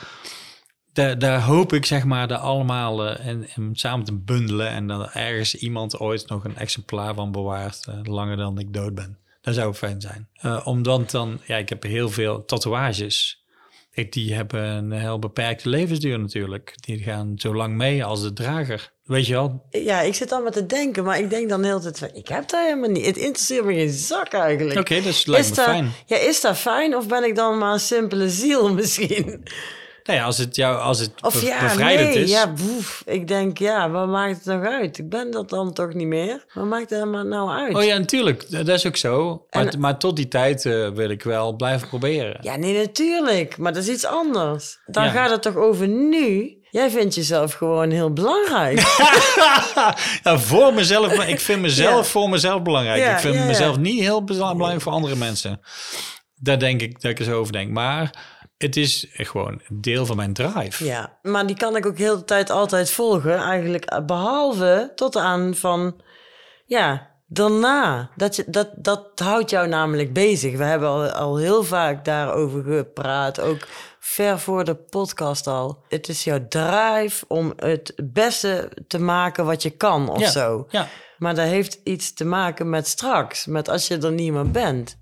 de, daar hoop ik zeg maar de allemaal eh, in, in samen te bundelen. En dan ergens iemand ooit nog een exemplaar van bewaart, eh, langer dan ik dood ben. Dat zou fijn zijn. Eh, omdat dan, ja, ik heb heel veel tatoeages. Ik, die hebben een heel beperkte levensduur natuurlijk. Die gaan zo lang mee als de drager. Weet je wel, ja, ik zit allemaal te denken, maar ik denk dan heel de tijd van... Ik heb dat helemaal niet. Het interesseert me geen zak eigenlijk. Oké, dat lijkt me dat, fijn. Ja, is dat fijn of ben ik dan maar een simpele ziel misschien? Nou ja, als het jou, als het Of ja, bevrijdend nee, is. ja, boef. Ik denk, ja, wat maakt het nog uit? Ik ben dat dan toch niet meer? Wat maakt het helemaal nou uit? Oh ja, natuurlijk. Dat is ook zo. Maar, En- maar tot die tijd eh, wil ik wel blijven proberen. Ja, nee, natuurlijk. Maar dat is iets anders. Dan Ja. gaat het toch over nu? Jij vindt jezelf gewoon heel belangrijk. ja, voor mezelf. maar Ik vind mezelf Ja. voor mezelf belangrijk. Ja, ik vind mezelf niet heel bela- belangrijk voor andere mensen. Daar denk ik dat ik zo over denk. Maar het is gewoon deel van mijn drive. ja, maar die kan ik ook heel de tijd altijd volgen. Eigenlijk eh, behalve tot aan van... Ja, daarna. Dat, je, dat, dat houdt jou namelijk bezig. We hebben al, al heel vaak daarover gepraat. Ook ver voor de podcast al. Het is jouw drive om het beste te maken wat je kan of Ja, zo. Ja. Maar dat heeft iets te maken met straks. Met als je er niet meer bent.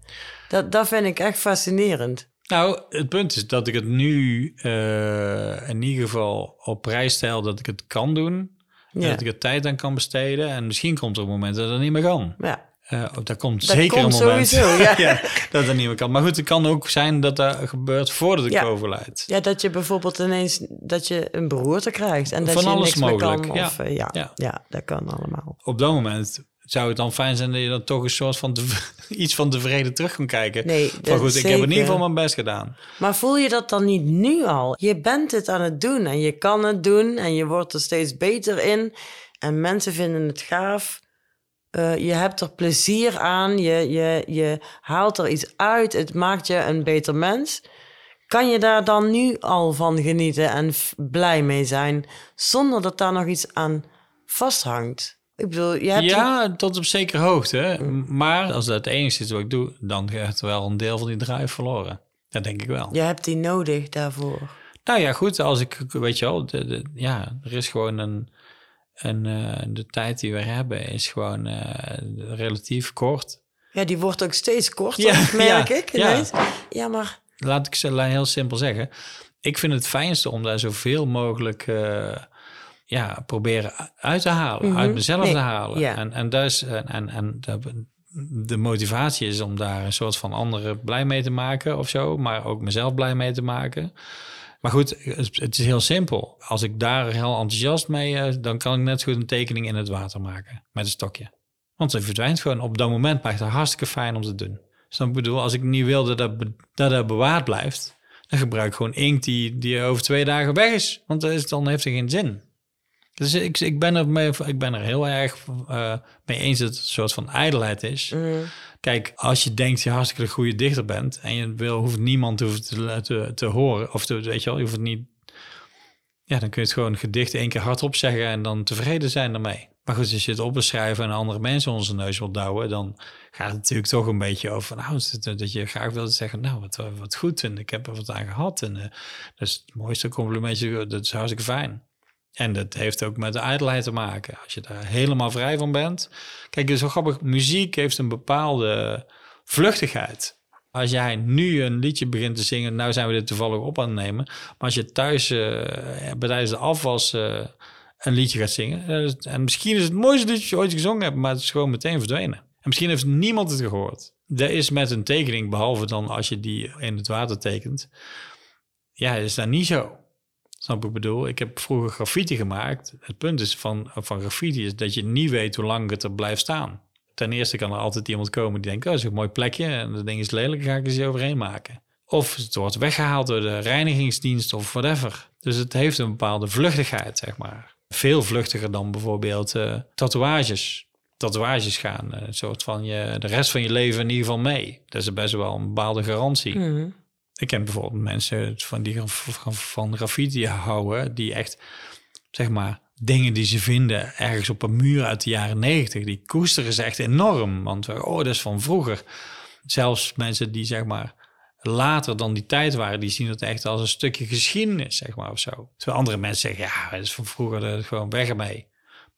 Dat, dat vind ik echt fascinerend. Nou, het punt is dat ik het nu eh, in ieder geval op prijs stel dat ik het kan doen. Ja. Dat ik er tijd aan kan besteden. En misschien komt er een moment dat het niet meer kan. Ja. Eh, oh, dat komt Dat zeker komt een moment. sowieso, ja. dat niet meer kan. Maar goed, het kan ook zijn dat dat gebeurt voordat ik Ja. overlijd. ja, dat je bijvoorbeeld ineens dat je een beroerte krijgt. En dat Van je alles niks meer mogelijk, kan. ja. Of, eh, ja, Ja. ja. dat kan allemaal. Op dat moment zou het dan fijn zijn dat je dan toch een soort van iets van tevreden terug kan kijken. Nee, goed, ik heb in ieder geval mijn best gedaan. Maar voel je dat dan niet nu al? Je bent het aan het doen en je kan het doen en je wordt er steeds beter in. En mensen vinden het gaaf. Eh, je hebt er plezier aan. Je, je, je haalt er iets uit. Het maakt je een beter mens. Kan je daar dan nu al van genieten en blij mee zijn, zonder dat daar nog iets aan vasthangt? Ik bedoel, je hebt Ja, tot op zekere hoogte. Maar als dat het enige is wat ik doe, dan gaat er wel een deel van die drive verloren. Dat denk ik wel. je hebt die nodig daarvoor. Nou ja, goed, als ik, weet je wel, de, de- ja, er is gewoon een, een eh, de tijd die we hebben is gewoon eh, relatief kort. Ja, die wordt ook steeds korter, Ja, merk ja, ik. ja. ja, maar Laat ik ze heel simpel zeggen. Ik vind het fijnste om daar zoveel mogelijk eh, ja, proberen uit te halen, uit mezelf Mhm. Nee, te halen. ja. En, en, dus, en, en, en de, de motivatie is om daar een soort van anderen blij mee te maken of zo, maar ook mezelf blij mee te maken. Maar goed, het is heel simpel. Als ik daar heel enthousiast mee, eh, dan kan ik net zo goed een tekening in het water maken met een stokje. Want het verdwijnt gewoon. Op dat moment maakt het hartstikke fijn om te doen. Dus ik bedoel, als ik niet wilde dat dat het bewaard blijft, dan gebruik ik gewoon inkt die, die over twee dagen weg is. Want dan, dan heeft het geen zin. Dus ik, ik, ben, er ik ben er heel erg eh, mee eens dat het een soort van ijdelheid is. Kijk, als je denkt je hartstikke een goede dichter bent en je wil, hoeft niemand te, te, te horen, of te, weet je wel, je hoeft het niet. Ja, dan kun je het gewoon gedicht één keer hardop zeggen en dan tevreden zijn daarmee. Maar goed, als je het opbeschrijven en andere mensen onze neus wil douwen, dan gaat het natuurlijk toch een beetje over nou, dat je graag wilt zeggen, nou, wat, wat goed en ik heb er wat aan gehad. En uh, dat is het mooiste complimentje, dat is hartstikke fijn. En dat heeft ook met de ijdelheid te maken. Als je daar helemaal vrij van bent. Kijk, zo grappig, muziek heeft een bepaalde vluchtigheid. Als jij nu een liedje begint te zingen, nou zijn we dit toevallig op aan het nemen. Maar als je thuis uh, tijdens de afwas uh, een liedje gaat zingen. en misschien is het, het mooiste liedje dat je ooit gezongen hebt, maar het is gewoon meteen verdwenen. En misschien heeft niemand het gehoord. Dat is met een tekening, behalve dan als je die in het water tekent. Ja, is dat niet zo. Snap ik bedoel? Ik heb vroeger graffiti gemaakt. Het punt is van, van graffiti is dat je niet weet hoe lang het er blijft staan. Ten eerste kan er altijd iemand komen die denkt, oh, dat is een mooi plekje en dat ding is lelijk, ga ik eens overheen maken. Of het wordt weggehaald door de reinigingsdienst of whatever. Dus het heeft een bepaalde vluchtigheid, zeg maar. Veel vluchtiger dan bijvoorbeeld uh, tatoeages. Tatoeages gaan een soort van je, de rest van je leven in ieder geval mee. Dat is best wel een bepaalde garantie. Mhm. Ik ken bijvoorbeeld mensen van die van graffiti houden, die echt, zeg maar, dingen die ze vinden ergens op een muur uit de jaren negentig, die koesteren ze echt enorm. Want oh, dat is van vroeger. Zelfs mensen die zeg maar later dan die tijd waren, die zien het echt als een stukje geschiedenis, zeg maar, of zo. Terwijl andere mensen zeggen, ja, het is van vroeger, dat gewoon weg ermee.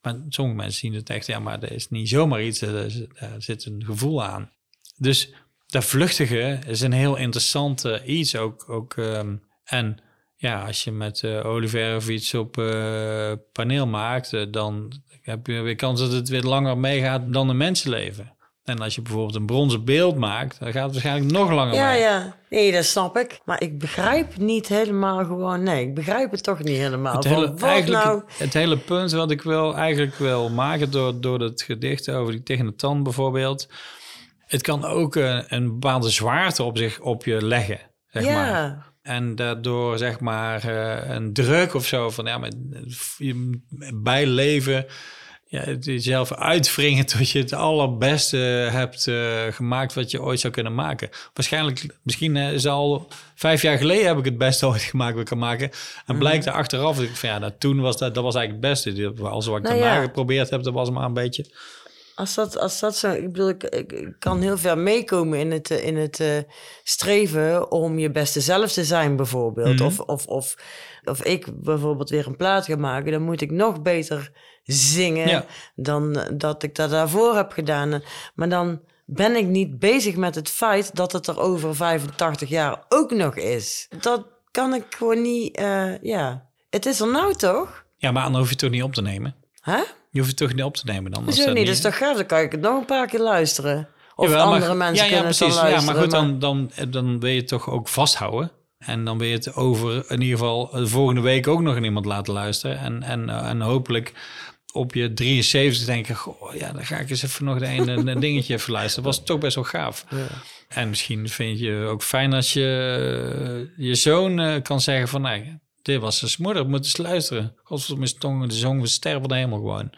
Maar sommige mensen zien het echt, ja, maar dat is niet zomaar iets, daar zit een gevoel aan. Dus dat vluchtige is een heel interessant iets ook. ook um, en ja, als je met uh, Oliver of iets op uh, paneel maakt, dan heb je weer kans dat het weer langer meegaat dan een mensenleven. En als je bijvoorbeeld een bronzen beeld maakt, dan gaat het waarschijnlijk nog langer Ja, mee. ja. Nee, dat snap ik. Maar ik begrijp niet helemaal gewoon... Nee, ik begrijp het toch niet helemaal. Het hele, wat nou... het hele punt wat ik wil, eigenlijk wil maken door, door het gedicht over die tegen de tand bijvoorbeeld. Het kan ook een, een bepaalde zwaarte op zich op je leggen, zeg ja. maar. En daardoor zeg maar uh, een druk of zo van ja, maar bijleven, ja, jezelf uitwringen tot je het allerbeste hebt uh, gemaakt wat je ooit zou kunnen maken. Waarschijnlijk, misschien uh, is al vijf jaar geleden heb ik het beste ooit gemaakt wat ik kan maken. En blijkt er achteraf van ja, nou, toen was dat, dat was eigenlijk het beste. Als wat ik Nou daarna ja. geprobeerd heb, dat was maar een beetje. Als dat, als dat zo... Ik bedoel, ik, kan heel ver meekomen in het, eh, in het uh, streven om je beste zelf te zijn, bijvoorbeeld. Mhm. Of, of, of, of ik bijvoorbeeld weer een plaat ga maken, dan moet ik nog beter zingen Ja. dan eh, dat ik dat daarvoor heb gedaan. Maar dan ben ik niet bezig met het feit dat het er over 85 jaar ook nog is. Dat kan ik gewoon niet, eh, ja. Het is er nou toch? Ja, maar dan hoef je het toch niet op te nemen. Hè? Je hoeft het toch niet op te nemen dan. dat niet? Dat is toch gaaf? Dan kan ik het nog een paar keer luisteren. Of Jawel, andere mensen ja, ja, kunnen het dan precies. luisteren. Ja, maar goed, maar- dan, dan, dan wil je het toch ook vasthouden. En dan wil je het over in ieder geval de volgende week ook nog aan iemand laten luisteren. En, en, eh, en hopelijk op je 73 denken, goh, ja, dan ga ik eens even nog de ene een dingetje even luisteren. Dat was toch best wel gaaf. En misschien vind je ook fijn als je je zoon eh, kan zeggen van, nee, dit was zijn moeder, moet eens luisteren. Godverdomme, is tong, de zong we sterven de hemel gewoon.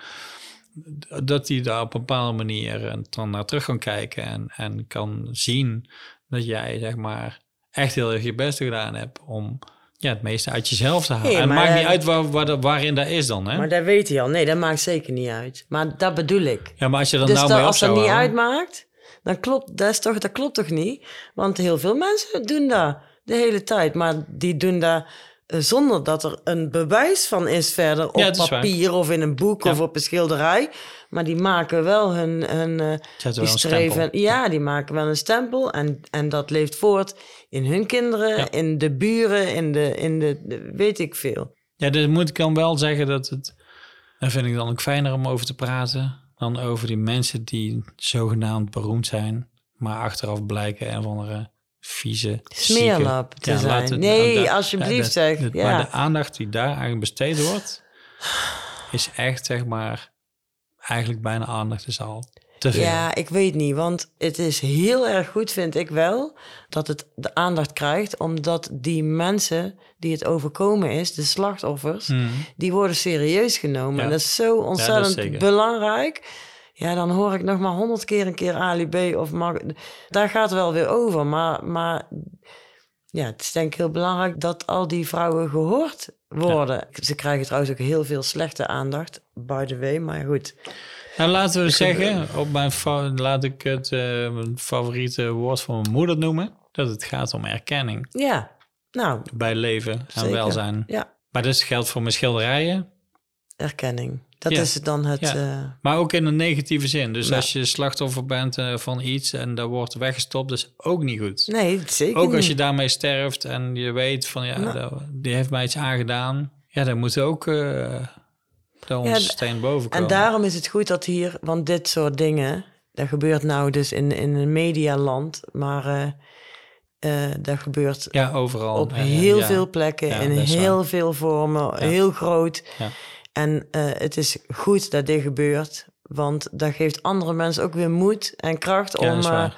Dat hij daar op een bepaalde manier eh, dan naar terug kan kijken en, en kan zien dat jij, zeg maar, echt heel erg je best gedaan hebt om ja, het meeste uit jezelf te halen. Nee, en het maakt niet eh, uit waar, waarin dat is dan, hè? Maar dat weet hij al. Nee, dat maakt zeker niet uit. Maar dat bedoel ik. ja, maar als je er dus nou dat, mee op als dat niet houden- uitmaakt, dan klopt dat, is toch, dat klopt toch niet? Want heel veel mensen doen dat de hele tijd. Maar die doen dat zonder dat er een bewijs van is verder op Ja, waar. papier of in een boek Ja. of op een schilderij. Maar die maken wel hun, hun eh, die wel streven. Ja, die maken wel een stempel. En, en dat leeft voort in hun kinderen, Ja. in de buren, in de, in de, de- weet ik veel. Ja, dus moet ik dan wel zeggen dat het... Dan vind ik dan ook fijner om over te praten... dan over die mensen die zogenaamd beroemd zijn... maar achteraf blijken een of andere vieze... Smeerlap zieke- te Ja, zijn. Nee, dat- alsjeblieft zeg, ja. Maar de aandacht die daar eigenlijk besteed wordt... is echt, zeg maar... eigenlijk bijna aandacht is al te veel. Ja, ik weet niet, want het is heel erg goed, vind ik wel, dat het de aandacht krijgt, omdat die mensen die het overkomen is, de slachtoffers, Hmm. die worden serieus genomen. Ja. En dat is zo ontzettend belangrijk. Ja, dan hoor ik nog maar honderd keer een keer Ali B of mag. Daar gaat het wel weer over. Maar, maar ja, het is denk ik heel belangrijk dat al die vrouwen gehoord worden. Ze krijgen trouwens ook heel veel slechte aandacht, by the way. Maar goed, Nou, laten we zeggen, op mijn laat ik het eh, mijn favoriete woord van mijn moeder noemen, dat het gaat om erkenning ja. Nou, bij leven en zeker. welzijn. Ja, Maar dat geldt voor mijn schilderijen, erkenning. Dat Ja. is dan het... Ja. eh, maar ook in een negatieve zin. Dus Ja. als je slachtoffer bent eh, van iets en dat wordt weggestopt, dat is ook niet goed. nee, zeker Ook als je daarmee sterft en je weet van ja, Nou. dat- die heeft mij iets aangedaan. Ja, dan moet ook uh, Ja, d- steen boven komen. En daarom is het goed dat hier, want dit soort dingen, dat gebeurt nou dus in, in een medialand, maar eh, eh, dat gebeurt ja, overal. op heel veel plekken, in heel waar. veel vormen, heel groot. Ja. En eh, het is goed dat dit gebeurt, want dat geeft andere mensen ook weer moed en kracht Ja, om waar.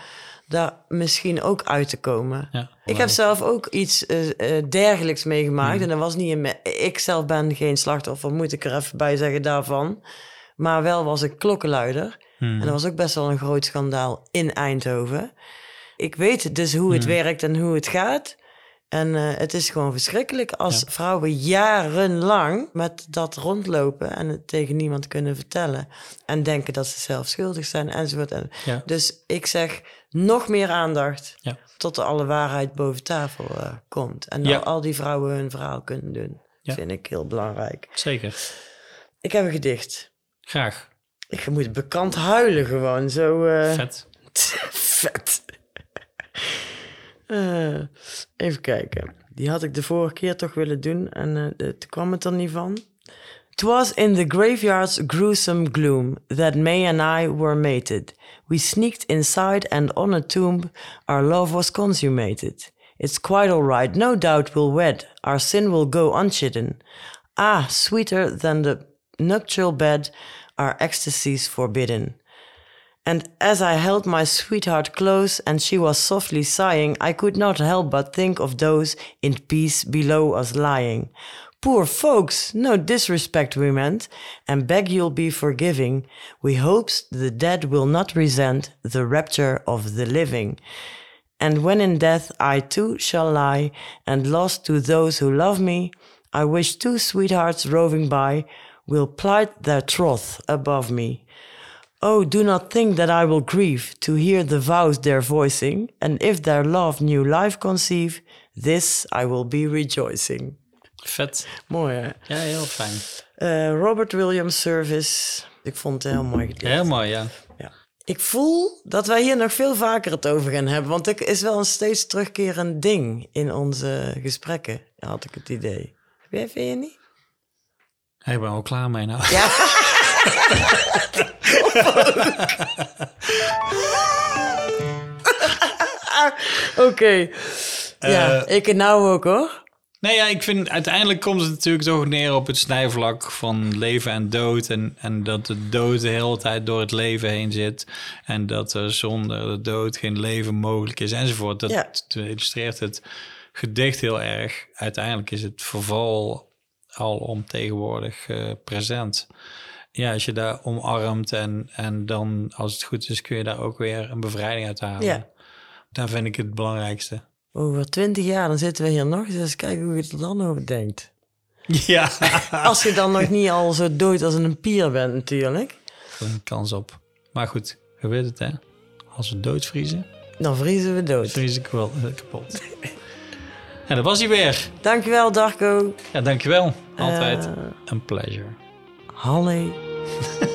daar misschien ook uit te komen. Ja, Ik heb zelf ook iets eh, dergelijks meegemaakt. Hmm. En dat was niet in me- Ik zelf ben geen slachtoffer, moet ik er even bij zeggen daarvan. Maar wel was ik klokkenluider. Hmm. En dat was ook best wel een groot schandaal in Eindhoven. Ik weet dus hoe het Hmm. werkt en hoe het gaat. En eh, het is gewoon verschrikkelijk als Ja. vrouwen jarenlang met dat rondlopen en het tegen niemand kunnen vertellen. En denken dat ze zelf schuldig zijn enzovoort. En Ja. Dus ik zeg nog meer aandacht Ja. tot de alle waarheid boven tafel eh, komt. En al, al die vrouwen hun verhaal kunnen doen. Vind ik heel belangrijk. Zeker. Ik heb een gedicht. Graag. Ik moet bekant huilen gewoon. Zo eh, Vet. vet. Eh, even kijken. Die had ik de vorige keer toch willen doen. En eh, de- toen kwam het er niet van. Twas in the graveyard's gruesome gloom that May and I were mated. We sneaked inside and on a tomb our love was consummated. It's quite all right, no doubt we'll wed. Our sin will go unchidden. Ah, sweeter than the nuptial bed, our ecstasies forbidden. And as I held my sweetheart close and she was softly sighing, I could not help but think of those in peace below us lying. Poor folks, no disrespect we meant, and beg you'll be forgiving. We hopes the dead will not resent the rapture of the living. And when in death I too shall lie, and lost to those who love me, I wish two sweethearts roving by will plight their troth above me. Oh, do not think that I will grieve to hear the vows they're voicing, and if their love new life conceive, this I will be rejoicing. Vet. Mooi hè? Ja, heel fijn. Eh, Robert Williams Service. Ik vond het heel mooi gedicht. Heel mooi, ja. Ja. Ik voel dat wij hier nog veel vaker het over gaan hebben, want het is wel een steeds terugkerend ding in onze gesprekken, had ik het idee. Heb jij, vind je niet? Ik ben al klaar mee nou. Ja. Oké. Ja, ik nou ook hoor. Nee, ja, ik vind uiteindelijk komt het natuurlijk toch neer op het snijvlak van leven en dood. En, en dat de dood de hele tijd door het leven heen zit. En dat er zonder de dood geen leven mogelijk is enzovoort. Dat Ja. illustreert het gedicht heel erg. Uiteindelijk is het verval al omtegenwoordig eh present. Ja, als je daar omarmt en, en dan als het goed is kun je daar ook weer een bevrijding uit halen. Ja. Daar vind ik het belangrijkste. Over twintig jaar dan zitten we hier nog eens eens kijken hoe je er dan over denkt. Ja, Als je dan nog niet al zo dood als een pier bent natuurlijk. een kans op. Maar goed, je weet het hè. Als we doodvriezen, Dan vriezen we dood. vries ik wel kapot. En dat was hij weer. Dankjewel Darko. Ja, dankjewel. Altijd Eh, een pleasure. Halle.